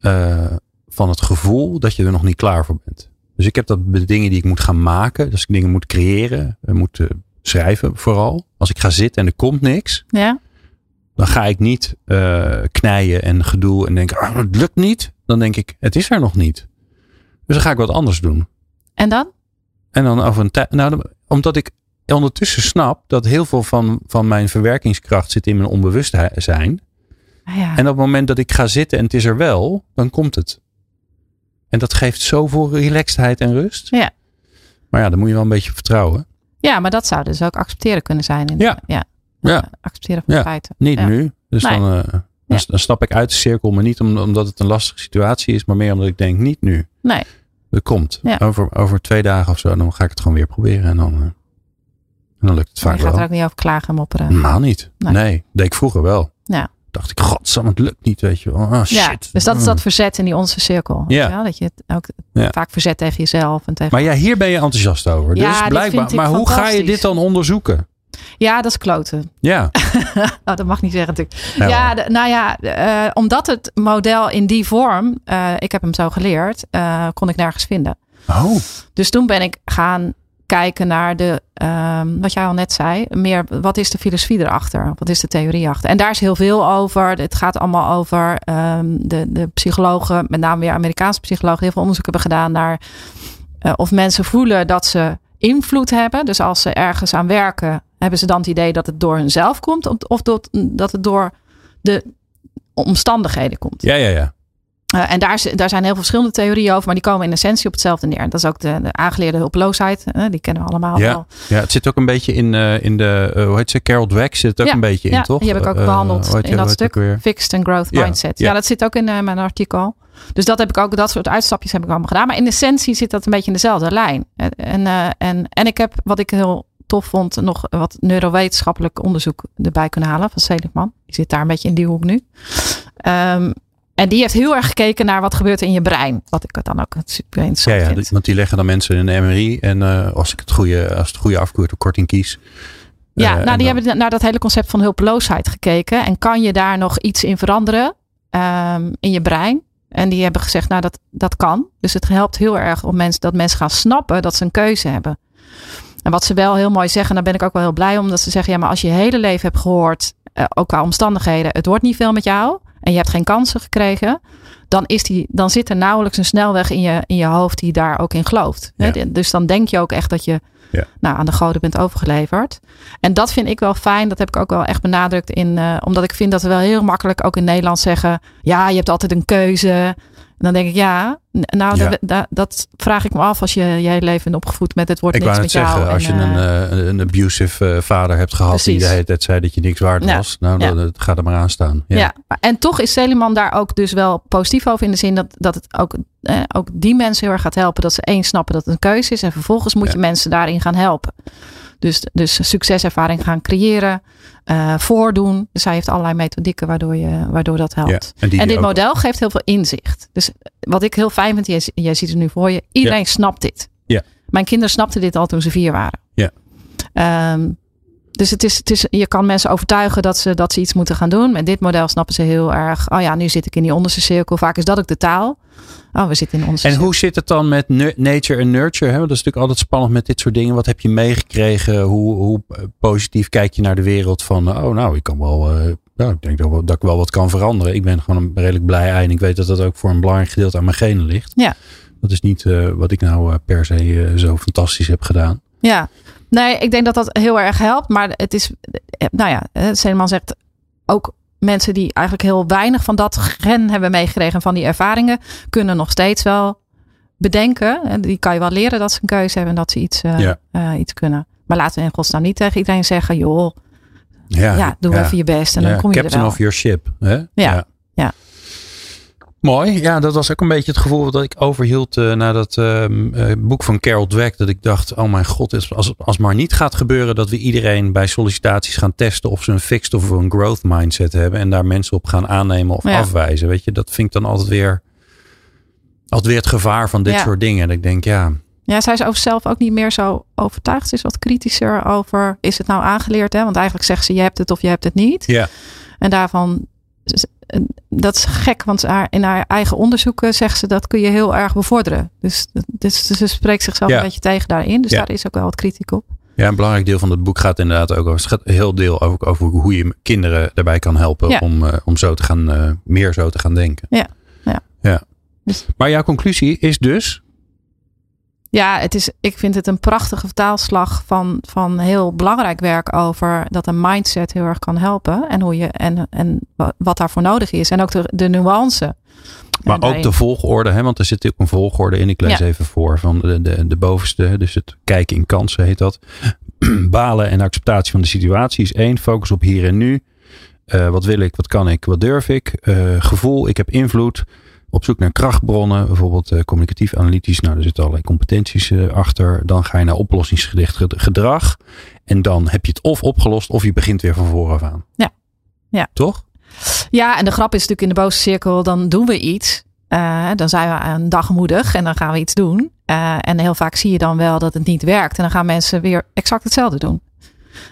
uh, van het gevoel dat je er nog niet klaar voor bent. Dus ik heb dat de dingen die ik moet gaan maken. Dus ik dingen moet creëren, eh, moet eh, schrijven vooral. Als ik ga zitten en er komt niks. Ja. Dan ga ik niet uh, knijden en gedoe en denken, ah, het lukt niet. Dan denk ik, het is er nog niet. Dus dan ga ik wat anders doen. En dan? En dan over een tijd. Nou, omdat ik ondertussen snap dat heel veel van, van mijn verwerkingskracht zit in mijn onbewustzijn. Ah, ja. En op het moment dat ik ga zitten en het is er wel, dan komt het. En dat geeft zoveel relaxedheid en rust. Ja. Maar ja, dan moet je wel een beetje vertrouwen. Ja, maar dat zou dus ook accepteren kunnen zijn. In, Ja. ja. Ja. Accepteren van Ja. feiten. Niet Ja. nu. Dus Nee. dan, eh, dan, stap ik uit de cirkel. Maar niet om, omdat het een lastige situatie is. Maar meer omdat ik denk, niet nu. Nee. Dat komt. Over, over twee dagen of zo. Dan ga ik het gewoon weer proberen. En dan, eh, en dan lukt het Je vaak gaat er wel. ook niet over klagen en mopperen. Helemaal niet. Nee. Nee. deed ik vroeger wel. Ja. Dacht ik, godsamme, het lukt niet. Weet je wel. Ah, shit. Ja, dus dat is dat verzet in die onze cirkel. Ja. Je wel? Dat je het ook vaak verzet tegen jezelf. En tegen... Maar ja, hier ben je enthousiast over. Ja, dus dit blijkbaar. vind ik Maar hoe ga je dit dan onderzoeken? Ja, dat is kloten. Ja. Oh, dat mag niet zeggen natuurlijk. Ja, Ja, hoor. de- nou ja, eh, omdat het model in die vorm, eh, ik heb hem zo geleerd, eh, kon ik nergens vinden. Oh. Dus toen ben ik gaan kijken naar de, ehm, wat jij al net zei, meer wat is de filosofie erachter? Wat is de theorie achter? En daar is heel veel over. Het gaat allemaal over ehm, de, de psychologen, met name weer Amerikaanse psychologen, heel veel onderzoek hebben gedaan naar of mensen voelen dat ze invloed hebben. Dus als ze ergens aan werken, hebben ze dan het idee dat het door hunzelf komt of- of dat, dat het door de omstandigheden komt. Ja, ja, ja. Eh, en daar, daar zijn heel veel verschillende theorieën over, maar die komen in essentie op hetzelfde neer. Dat is ook de, de aangeleerde hulpeloosheid. eh, die kennen we allemaal Ja. wel. Ja, het zit ook een beetje in, eh, in de, eh, hoe heet ze, Carol Dweck zit het ook Ja, een beetje in, ja, toch? die heb ik ook Eh, behandeld in dat stuk. Fixed and Growth Mindset. ja. Ja. dat zit ook in eh, mijn artikel. Dus dat heb ik ook, dat soort uitstapjes heb ik allemaal gedaan. Maar in essentie zit dat een beetje in dezelfde lijn. En, en, eh, en, en ik heb, wat ik heel tof vond, nog wat neurowetenschappelijk onderzoek erbij kunnen halen van Seligman. Die zit daar een beetje in die hoek nu. Ehm, en die heeft heel erg gekeken naar wat gebeurt in je brein. Wat ik dan ook super Ja, interessant ja, vind. die- want die leggen dan mensen in een MRI. En eh, als ik het goede, als het goede afkorting kies. Ja, eh, nou, die dan- hebben naar dat hele concept van hulpeloosheid gekeken. En kan je daar nog iets in veranderen ehm, in je brein? En die hebben gezegd, nou, dat, dat kan. Dus het helpt heel erg om mensen, dat mensen gaan snappen dat ze een keuze hebben. En wat ze wel heel mooi zeggen, daar ben ik ook wel heel blij om. Dat ze zeggen, ja, maar als je je hele leven hebt gehoord, eh, ook qua omstandigheden, het wordt niet veel met jou. En je hebt geen kansen gekregen. Dan, is die, dan zit er nauwelijks een snelweg in je, in je hoofd die daar ook in gelooft. Hè? Dus dan denk je ook echt dat je Ja. nou, aan de goden bent overgeleverd. En dat vind ik wel fijn. Dat heb ik ook wel echt benadrukt in. eh, omdat ik vind dat we wel heel makkelijk ook in Nederland zeggen. Ja, je hebt altijd een keuze. Dan denk ik, ja, nou, Ja. Dat, dat, dat vraag ik me af als je je hele leven bent opgevoed met het wordt Ik niks met jou. zeggen, als je en, een, eh, eh, een abusive eh, vader hebt gehad die de hele tijd zei dat je niks waard Ja. was. Nou, Ja. dan, gaat er maar aan staan. Ja. ja. en toch is Seleman daar ook dus wel positief over in de zin dat, dat het ook, eh, ook die mensen heel erg gaat helpen. Dat ze één snappen dat het een keuze is en vervolgens moet je mensen daarin gaan helpen. Dus, dus succeservaring gaan creëren, eh, voordoen. Dus hij heeft allerlei methodieken waardoor, je, waardoor dat helpt. Ja. En, die En dit ook- model geeft heel veel inzicht. Dus wat ik heel fijn vind, jij, jij ziet het nu voor je. Iedereen snapt dit. Ja. Mijn kinderen snapten dit al toen ze vier waren. Ja. Ehm, dus het is, het is, je kan mensen overtuigen dat ze, dat ze iets moeten gaan doen. Met dit model snappen ze heel erg. Oh ja, nu zit ik in die onderste cirkel. Vaak is dat ook de taal. Oh, we zitten in onderste En cirkel. hoe zit het dan met nature en nurture? Hè? Want Dat is natuurlijk altijd spannend met dit soort dingen. Wat heb je meegekregen? Hoe, hoe eh, positief kijk je naar de wereld van, oh nou, ik kan wel, eh, nou, ik denk dat, ik wel wat kan veranderen. Ik ben gewoon een redelijk blij ei en ik weet dat dat ook voor een belangrijk gedeelte aan mijn genen ligt. Ja. Dat is niet eh, wat ik nou eh, per se eh, zo fantastisch heb gedaan. Ja, nee, ik denk dat dat heel erg helpt. Maar het is, eh, nou ja, eh, Seleman zegt ook mensen die eigenlijk heel weinig van dat gen hebben meegekregen, van die ervaringen, kunnen nog steeds wel bedenken. En die kan je wel leren dat ze een keuze hebben en dat ze iets, eh, Ja. eh, iets kunnen. Maar laten we in godsnaam niet tegen iedereen zeggen, joh, Ja, ja, doe even je best en dan kom je Captain er wel. of your ship. Hè? Ja, ja. Mooi. Ja, dat was ook een beetje het gevoel dat ik overhield eh, na dat ehm, eh, boek van Carol Dweck. Dat ik dacht, oh mijn god, als, als maar niet gaat gebeuren dat we iedereen bij sollicitaties gaan testen of ze een fixed of een growth mindset hebben. En daar mensen op gaan aannemen of Ja. afwijzen. Weet je, dat vind ik dan altijd weer, altijd weer het gevaar van dit Ja. soort dingen. En ik denk, ja, Ja, zij is over zelf ook niet meer zo overtuigd. Ze is wat kritischer over, is het nou aangeleerd? Hè? Want eigenlijk zegt ze, je hebt het of je hebt het niet. ja, En daarvan dat is gek, want haar, in haar eigen onderzoeken zegt ze dat kun je heel erg bevorderen. Dus, dus ze spreekt zichzelf Ja. een beetje tegen daarin. Dus Ja. daar is ook wel wat kritiek op. Ja, een belangrijk deel van het boek gaat inderdaad ook over. Het gaat heel deel over, over hoe je kinderen daarbij kan helpen Ja. om, eh, om zo te gaan, eh, meer zo te gaan denken. Ja, ja. ja. Dus- Maar jouw conclusie is dus. Ja, het is, ik vind het een prachtige vertaalslag van, van heel belangrijk werk over dat een mindset heel erg kan helpen. En, hoe je, en, en wa- wat daarvoor nodig is. En ook de, de nuance. Maar ook de volgorde, hè? want er zit ook een volgorde in. Ik lees Ja. even voor van de, de, de bovenste. Dus het kijken in kansen heet dat. Balen en acceptatie van de situatie is één. Focus op hier en nu. Eh, wat wil ik, wat kan ik, wat durf ik? Eh, gevoel, ik heb invloed. Op zoek naar krachtbronnen, bijvoorbeeld eh, communicatief, analytisch. Nou, er zitten allerlei competenties eh, achter. Dan ga je naar oplossingsgericht ged- gedrag. En dan heb je het of opgelost of je begint weer van vooraf aan. Ja. Ja. Toch? Ja, en de grap is natuurlijk in de boze cirkel, dan doen we iets. Eh, dan zijn we een dag moedig en dan gaan we iets doen. En heel vaak zie je dan wel dat het niet werkt. En dan gaan mensen weer exact hetzelfde doen.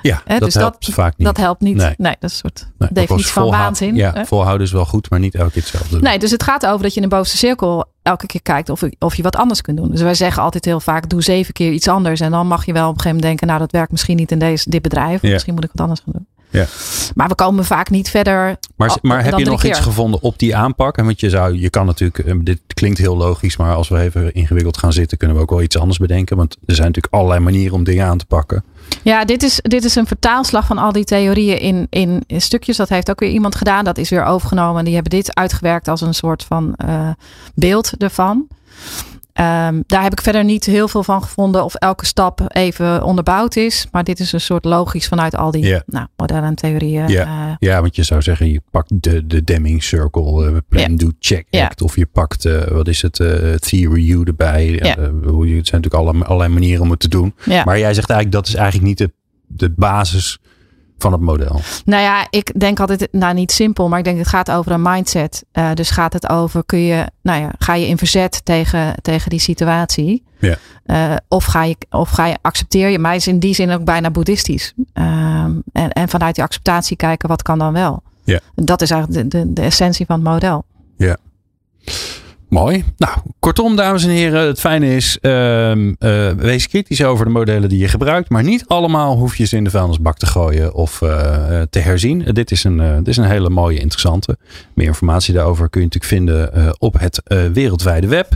Ja, Hè, dat dus helpt dat- vaak niet. Dat helpt niet. Nee. Nee, dat is een soort Nee, definitie van waanzin. Ja, hè? volhouden is wel goed, maar niet elke keer hetzelfde. doen. Nee, dus het gaat over dat je in de bovenste cirkel elke keer kijkt of, of je wat anders kunt doen. Dus wij zeggen altijd heel vaak, doe zeven keer iets anders. En dan mag je wel op een gegeven moment denken, nou dat werkt misschien niet in deze, dit bedrijf. Ja. Misschien moet ik wat anders gaan doen. Ja. Maar we komen vaak niet verder. Maar, maar heb je nog iets gevonden op die aanpak? En want je zou, je kan natuurlijk, eh, dit klinkt heel logisch, maar als we even ingewikkeld gaan zitten, kunnen we ook wel iets anders bedenken. Want er zijn natuurlijk allerlei manieren om dingen aan te pakken. Ja, dit is, dit is een vertaalslag van al die theorieën in, in, in stukjes. Dat heeft ook weer iemand gedaan. Dat is weer overgenomen. En die hebben dit uitgewerkt als een soort van eh, beeld ervan. Ehm, daar heb ik verder niet heel veel van gevonden of elke stap even onderbouwd is. Maar dit is een soort logisch vanuit al die nou, modellen en theorieën. Ja. eh, Ja, want je zou zeggen, je pakt de, de Deming Circle, eh, plan, Ja. do, check, act. Of je pakt, eh, wat is het, theory U erbij. Hoe je, het zijn natuurlijk alle, allerlei manieren om het te doen. Maar jij zegt eigenlijk, dat is eigenlijk niet de, de basis van het model. Nou ja, ik denk altijd, nou niet simpel, maar ik denk het gaat over een mindset. Eh, dus gaat het over, kun je, nou ja, ga je in verzet tegen, tegen die situatie? Ja. Eh, of, ga je, of ga je, accepteer je, mij is in die zin ook bijna boeddhistisch. Ehm, en, en vanuit die acceptatie kijken, wat kan dan wel? Ja. Dat is eigenlijk de, de, de essentie van het model. Mooi. Nou, kortom, dames en heren, het fijne is, ehm, eh, wees kritisch over de modellen die je gebruikt, maar niet allemaal hoef je ze in de vuilnisbak te gooien of eh, eh, te herzien. dit, is een, dit is een hele mooie, interessante. Meer informatie daarover kun je natuurlijk vinden op het wereldwijde web.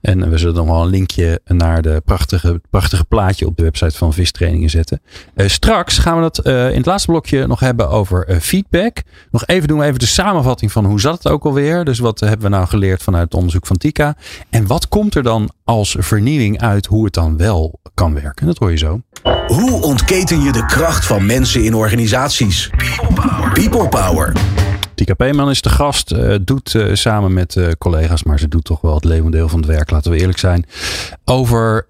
En we zullen dan wel een linkje naar de prachtige, prachtige plaatje op de website van Vistrainingen zetten. Straks gaan we dat in het laatste blokje nog hebben over feedback. Nog even doen we even de samenvatting van hoe zat het ook alweer. Dus wat hebben we nou geleerd vanuit het onderzoek van Tika. En wat komt er dan als vernieuwing uit hoe het dan wel kan werken? Dat hoor je zo. Hoe ontketen je de kracht van mensen in organisaties? People Power. Tika Peeman is de gast. eh, doet eh, samen met eh, collega's, maar ze doet toch wel het leeuwendeel van het werk, laten we eerlijk zijn. Over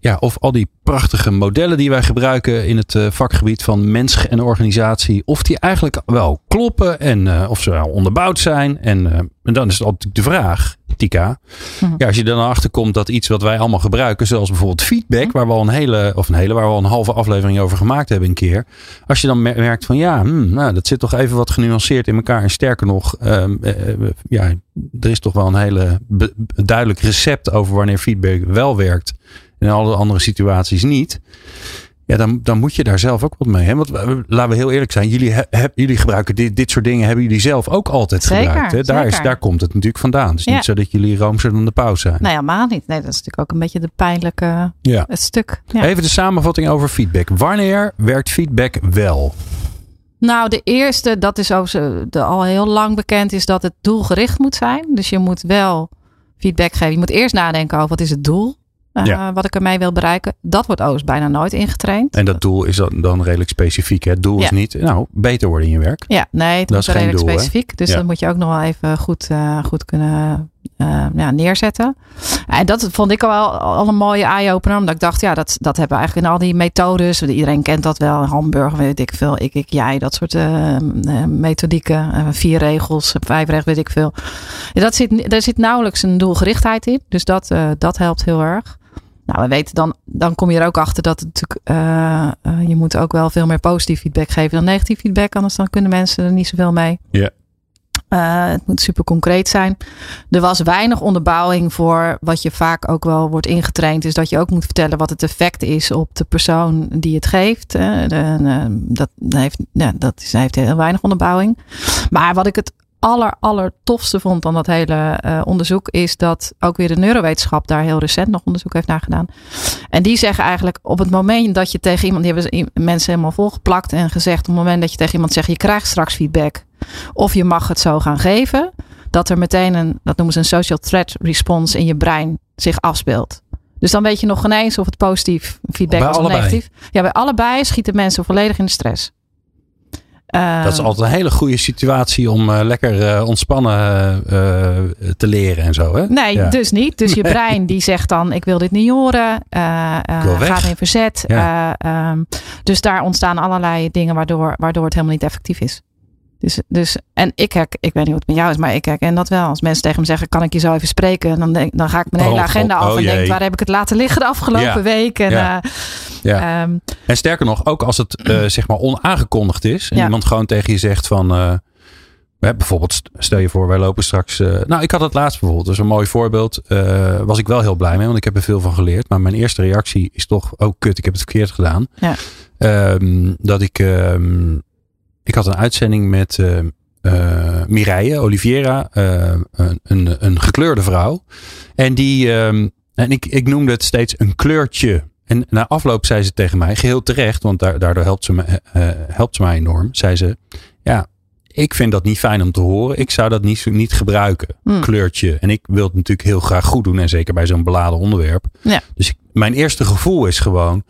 ja, of al die prachtige modellen die wij gebruiken in het eh, vakgebied van mens en organisatie, of die eigenlijk wel kloppen en eh, of ze wel onderbouwd zijn. En, eh, en dan is het altijd de vraag, Tika. Mhm. Ja, als je dan achter komt dat iets wat wij allemaal gebruiken, zoals bijvoorbeeld feedback, Mhm. waar we al een hele, of een hele, waar we al een halve aflevering over gemaakt hebben een keer. Als je dan mer- merkt van ja, hmm, nou, dat zit toch even wat genuanceerd in elkaar. En sterker nog, ehm, eh, eh, ja, er is toch wel een hele be- duidelijk recept over wanneer feedback wel werkt. In alle andere situaties niet. Ja, dan, dan moet je daar zelf ook wat mee. Hè? Want eh, laten we heel eerlijk zijn. Jullie, heb, jullie gebruiken dit, dit soort dingen. Hebben jullie zelf ook altijd Zeker, gebruikt. Hè? Daar, is, daar komt het natuurlijk vandaan. Het is Ja. niet zo dat jullie roomser dan de paus zijn. Nee, helemaal niet. Nee, dat is natuurlijk ook een beetje de pijnlijke Ja. het stuk. Ja. Even de samenvatting over feedback. Wanneer werkt feedback wel? Nou, de eerste, dat is ook de, al heel lang bekend, is dat het doelgericht moet zijn. Dus je moet wel feedback geven. Je moet eerst nadenken over wat is het doel. Eh, Ja. Wat ik ermee wil bereiken. Dat wordt overigens bijna nooit ingetraind. En dat doel is dan, dan redelijk specifiek. hè? Het doel is niet, nou, beter worden in je werk. Ja, nee, het Dat is redelijk doel, hè? specifiek. Dus Ja. dat moet je ook nog wel even goed, eh, goed kunnen eh, ja, neerzetten. En dat vond ik al, al een mooie eye-opener. Omdat ik dacht, ja, dat, dat hebben we eigenlijk in al die methodes. Iedereen kent dat wel. Hamburger, weet ik veel. Ik, ik, jij. Dat soort eh, eh, methodieken. Eh, vier regels, vijf regels, weet ik veel. Ja, dat zit, daar zit nauwelijks een doelgerichtheid in. Dus dat, eh, dat helpt heel erg. Nou, we weten dan, dan kom je er ook achter dat het natuurlijk, je moet ook wel veel meer positief feedback geven dan negatief feedback. Anders dan kunnen mensen er niet zoveel mee. Ja. Uh, het moet super concreet zijn. Er was weinig onderbouwing voor wat je vaak ook wel wordt ingetraind. Is dat je ook moet vertellen wat het effect is op de persoon die het geeft. Dat, heeft, ja, dat heeft heel weinig onderbouwing. Maar wat ik het aller, aller tofste vond aan dat hele uh, onderzoek is dat ook weer de neurowetenschap daar heel recent nog onderzoek heeft naar gedaan. En die zeggen eigenlijk op het moment dat je tegen iemand, die hebben mensen helemaal volgeplakt en gezegd, op het moment dat je tegen iemand zegt, je krijgt straks feedback of je mag het zo gaan geven, dat er meteen een, dat noemen ze een social threat response in je brein zich afspeelt. Dus dan weet je nog geen eens of het positief feedback bij was of allebei. negatief. Ja, bij allebei schieten mensen volledig in de stress. Uh, Dat is altijd een hele goede situatie om uh, lekker uh, ontspannen te leren en zo. Hè? Nee, Ja. dus niet. Dus je brein die zegt dan: ik wil dit niet horen. Gaat in verzet. Ja. Um, dus daar ontstaan allerlei dingen waardoor, waardoor het helemaal niet effectief is. Dus, dus, en ik herk, ik weet niet wat het met jou is, maar ik herken dat wel. Als mensen tegen me zeggen, kan ik je zo even spreken? Dan, denk, dan ga ik mijn Oh, hele God. agenda af Oh, en denk, jee. waar heb ik het laten liggen de afgelopen Ja. week? En, Ja. eh, Ja. ehm, En sterker nog, ook als het eh, zeg maar onaangekondigd is. En iemand gewoon tegen je zegt van... hè, bijvoorbeeld, st- stel je voor, wij lopen straks... nou, ik had het laatst bijvoorbeeld. Dat is een mooi voorbeeld. was ik wel heel blij mee, want ik heb er veel van geleerd. Maar mijn eerste reactie is toch... Oh, kut, ik heb het verkeerd gedaan. Ja. Ehm, dat ik... ehm, ik had een uitzending met... eh, Mireille Oliveira, eh, een, een, een gekleurde vrouw. En die, ehm, en ik, ik noemde het steeds een kleurtje. En na afloop zei ze tegen mij, geheel terecht, want da- daardoor helpt ze, me, helpt ze mij enorm. Zei ze, ja, ik vind dat niet fijn om te horen. Ik zou dat niet, niet gebruiken, Hmm. kleurtje. En ik wil het natuurlijk heel graag goed doen. En zeker bij zo'n beladen onderwerp. Ja. Dus ik, mijn eerste gevoel is gewoon...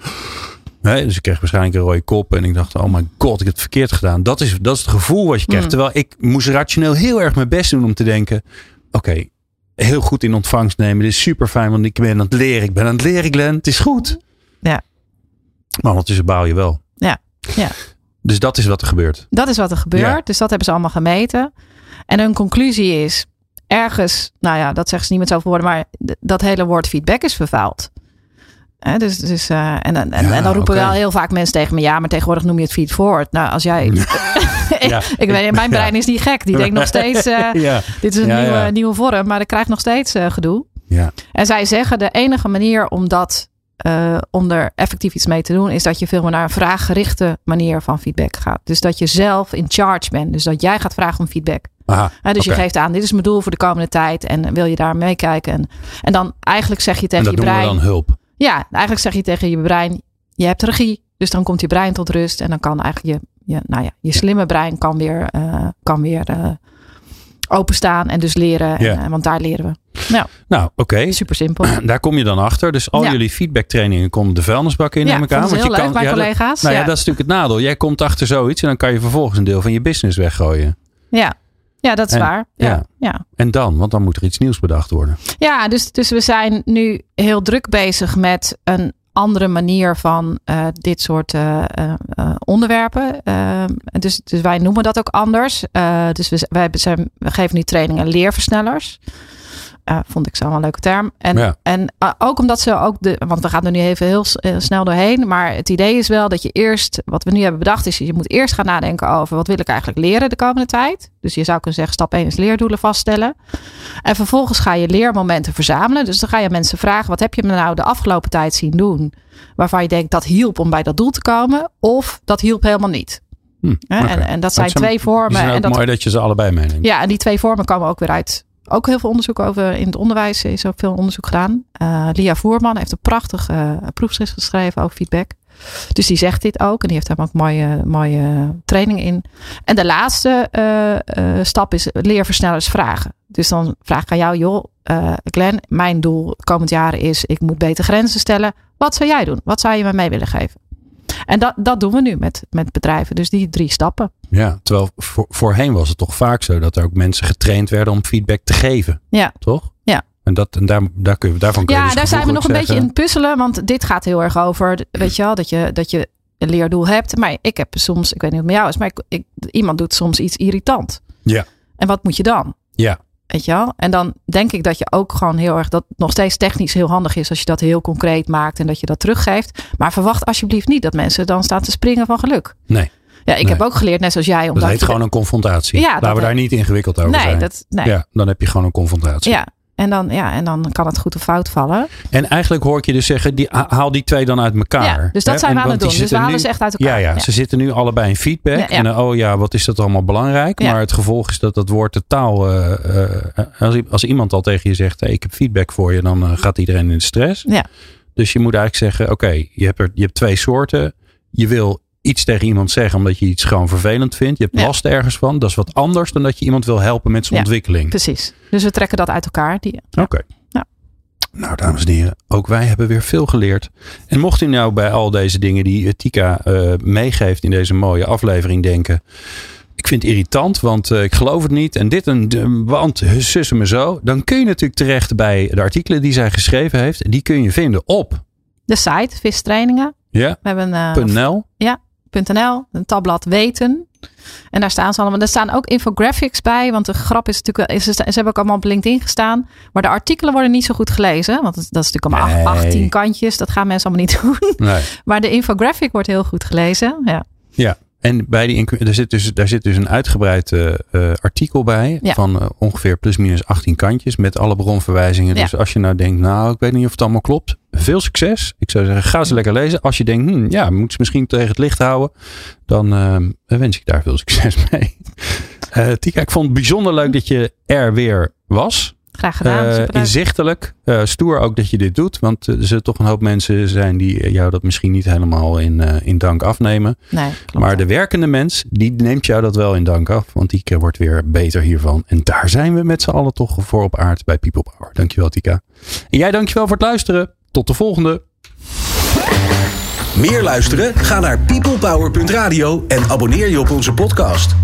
Dus ik kreeg waarschijnlijk een rode kop. En ik dacht, oh my god, ik heb het verkeerd gedaan. Dat is, dat is het gevoel wat je krijgt. Mm. Terwijl ik moest rationeel heel erg mijn best doen om te denken... Oké, heel goed in ontvangst nemen. Dit is super fijn, want ik ben aan het leren. Ik ben aan het leren, Glenn. Het is goed. Ja. Maar ondertussen baal je wel. Ja, ja. Dus dat is wat er gebeurt. Dat is wat er gebeurt. Ja. Dus dat hebben ze allemaal gemeten. En hun conclusie is ergens, nou ja, dat zeggen ze niet met zoveel woorden, maar dat hele woord feedback is vervuild. Dus, dus, eh, en, en, en, Ja, en dan roepen oké. wel heel vaak mensen tegen me, ja, maar tegenwoordig noem je het feed forward. Nou, als jij, Ja. ik weet, mijn brein is niet gek. Die denkt nog steeds, eh, dit is een nieuwe, nieuwe vorm, maar ik krijg nog steeds eh, gedoe. Ja. En zij zeggen de enige manier om dat, om er effectief iets mee te doen, is dat je veel meer naar een vraaggerichte manier van feedback gaat. Dus dat je zelf in charge bent. Dus dat jij gaat vragen om feedback. Aha, dus je geeft aan, dit is mijn doel voor de komende tijd. En wil je daar meekijken? En, en dan eigenlijk zeg je En tegen dat je noemen we brein. dan hulp. Ja, eigenlijk zeg je tegen je brein, je hebt regie. Dus dan komt je brein tot rust. En dan kan eigenlijk je, je, nou ja, je slimme brein kan weer, eh, kan weer eh, openstaan. En dus leren. En, eh, want daar leren we. Nou, Nou, oké. super simpel. Daar kom je dan achter. Dus al Ja. jullie feedbacktrainingen komen de vuilnisbak in, Ja, neem ik aan. ze heel leuk, mijn ja, dat- collega's. nou Ja. dat is natuurlijk het nadeel. Jij komt achter zoiets en dan kan je vervolgens een deel van je business weggooien. Ja, ja dat is En- waar. Ja, ja. ja. En dan? Want dan moet er iets nieuws bedacht worden. Ja, dus, dus we zijn nu heel druk bezig met een andere manier van eh, dit soort eh, eh, onderwerpen. Dus, dus wij noemen dat ook anders. Dus we, wij zijn, we geven nu trainingen leerversnellers. Vond ik zo wel een leuke term. En, Ja. en eh, ook omdat ze ook de. Want we gaan er nu even heel eh, snel doorheen. Maar het idee is wel dat je eerst. Wat we nu hebben bedacht is. Je moet eerst gaan nadenken over. Wat wil ik eigenlijk leren de komende tijd. Dus je zou kunnen zeggen. Stap 1 is leerdoelen vaststellen. En vervolgens ga je leermomenten verzamelen. Dus dan ga je mensen vragen: wat heb je me nou de afgelopen tijd zien doen? Waarvan je denkt dat hielp om bij dat doel te komen, of dat hielp helemaal niet. Hm. En, en dat zijn Het zijn- twee vormen. Zijn ook En dat, mooi dat je ze allebei meeneemt. ja, en die twee vormen komen ook weer uit. Ook heel veel onderzoek over in het onderwijs is ook veel onderzoek gedaan. Eh, Lia Voerman heeft een prachtig eh, proefschrift geschreven over feedback. Dus die zegt dit ook. En die heeft daar ook mooie, mooie training in. En de laatste eh, stap is leerversnellers vragen. Dus dan vraag ik aan jou, joh, Glenn, mijn doel komend jaar is, ik moet beter grenzen stellen. Wat zou jij doen? Wat zou je me mee willen geven? En dat, dat doen we nu met, met bedrijven. Dus die drie stappen. Ja, terwijl voor, voorheen was het toch vaak zo dat er ook mensen getraind werden om feedback te geven. Ja. Toch? Ja. En, dat, en daar, daar kun je, daarvan kun je Ja, dus daar zijn we nog een beetje in het puzzelen. Want dit gaat heel erg over, weet je wel, dat je, dat je een leerdoel hebt. Maar ik heb soms, ik weet niet wat het met jou is, maar ik, ik, iemand doet soms iets irritant. Ja. En wat moet je dan? Ja. Weet je wel? En dan denk ik dat je ook gewoon heel erg, dat nog steeds technisch heel handig is als je dat heel concreet maakt en dat je dat teruggeeft. Maar verwacht alsjeblieft niet dat mensen dan staan te springen van geluk. Nee. Ja, ik heb ook geleerd, net zoals jij. Dat heet gewoon een confrontatie. Ja, Laten we daar niet ingewikkeld over nee, zijn. Dat, nee. Ja, dan heb je gewoon een confrontatie. Ja, en dan, ja, en dan kan het goed of fout vallen. En eigenlijk hoor ik je dus zeggen, die, haal die twee dan uit elkaar. Ja, dus dat zijn we aan het doen. Dus we halen ze echt uit elkaar. Ja, ja, ze zitten nu allebei in feedback. En oh ja, wat is dat allemaal belangrijk. Maar het gevolg is dat dat woord totaal... Uh, uh, als, als, iemand al tegen je zegt, hey, ik heb feedback voor je. Dan gaat iedereen in de stress. Ja. Dus je moet eigenlijk zeggen, oké, je, hebt er, je hebt twee soorten. Je wil iets tegen iemand zeggen omdat je iets gewoon vervelend vindt. Je hebt ja. last ergens van. Dat is wat anders dan dat je iemand wil helpen met zijn ja, ontwikkeling. Precies. Dus we trekken dat uit elkaar. Ja. Oké. Nou, dames en heren, ook wij hebben weer veel geleerd. En mocht u nou bij al deze dingen die Tika uh, meegeeft in deze mooie aflevering denken. Ik vind het irritant, want uh, ik geloof het niet. En dit en want sussen me zo. Dan kun je natuurlijk terecht bij de artikelen die zij geschreven heeft. Die kun je vinden op de site Vistrainingen. Ja. We hebben uh, .nl. Ja, Een tabblad weten. En daar staan ze allemaal. Er staan ook infographics bij. Want de grap is natuurlijk. Is, ze hebben ook allemaal op LinkedIn gestaan. Maar de artikelen worden niet zo goed gelezen. Want dat is natuurlijk allemaal nee. 18 kantjes. Dat gaan mensen allemaal niet doen. Nee. Maar de infographic wordt heel goed gelezen. Ja. Ja. En bij die, er zit dus, daar zit dus een uitgebreid uh, uh, artikel bij. Ja. Van uh, ongeveer plus minus 18 kantjes. Met alle bronverwijzingen. Ja. Dus als je nou denkt, nou ik weet niet of het allemaal klopt. Veel succes. Ik zou zeggen, ga ze lekker lezen. Als je denkt, hm, ja, moet ze misschien tegen het licht houden. Dan wens ik daar veel succes mee. Tika, ik vond het bijzonder leuk dat je er weer was. Graag gedaan. Uh, inzichtelijk. Stoer ook dat je dit doet. Want er zullen toch een hoop mensen zijn die jou dat misschien niet helemaal in, in dank afnemen. Nee. Maar de werkende mens, die neemt jou dat wel in dank af. Want die wordt weer beter hiervan. En daar zijn we met z'n allen toch voor op aard bij People Power. Dankjewel Tika. En jij dankjewel voor het luisteren. Tot de volgende. Meer luisteren? Ga naar peoplepower.radio en abonneer je op onze podcast.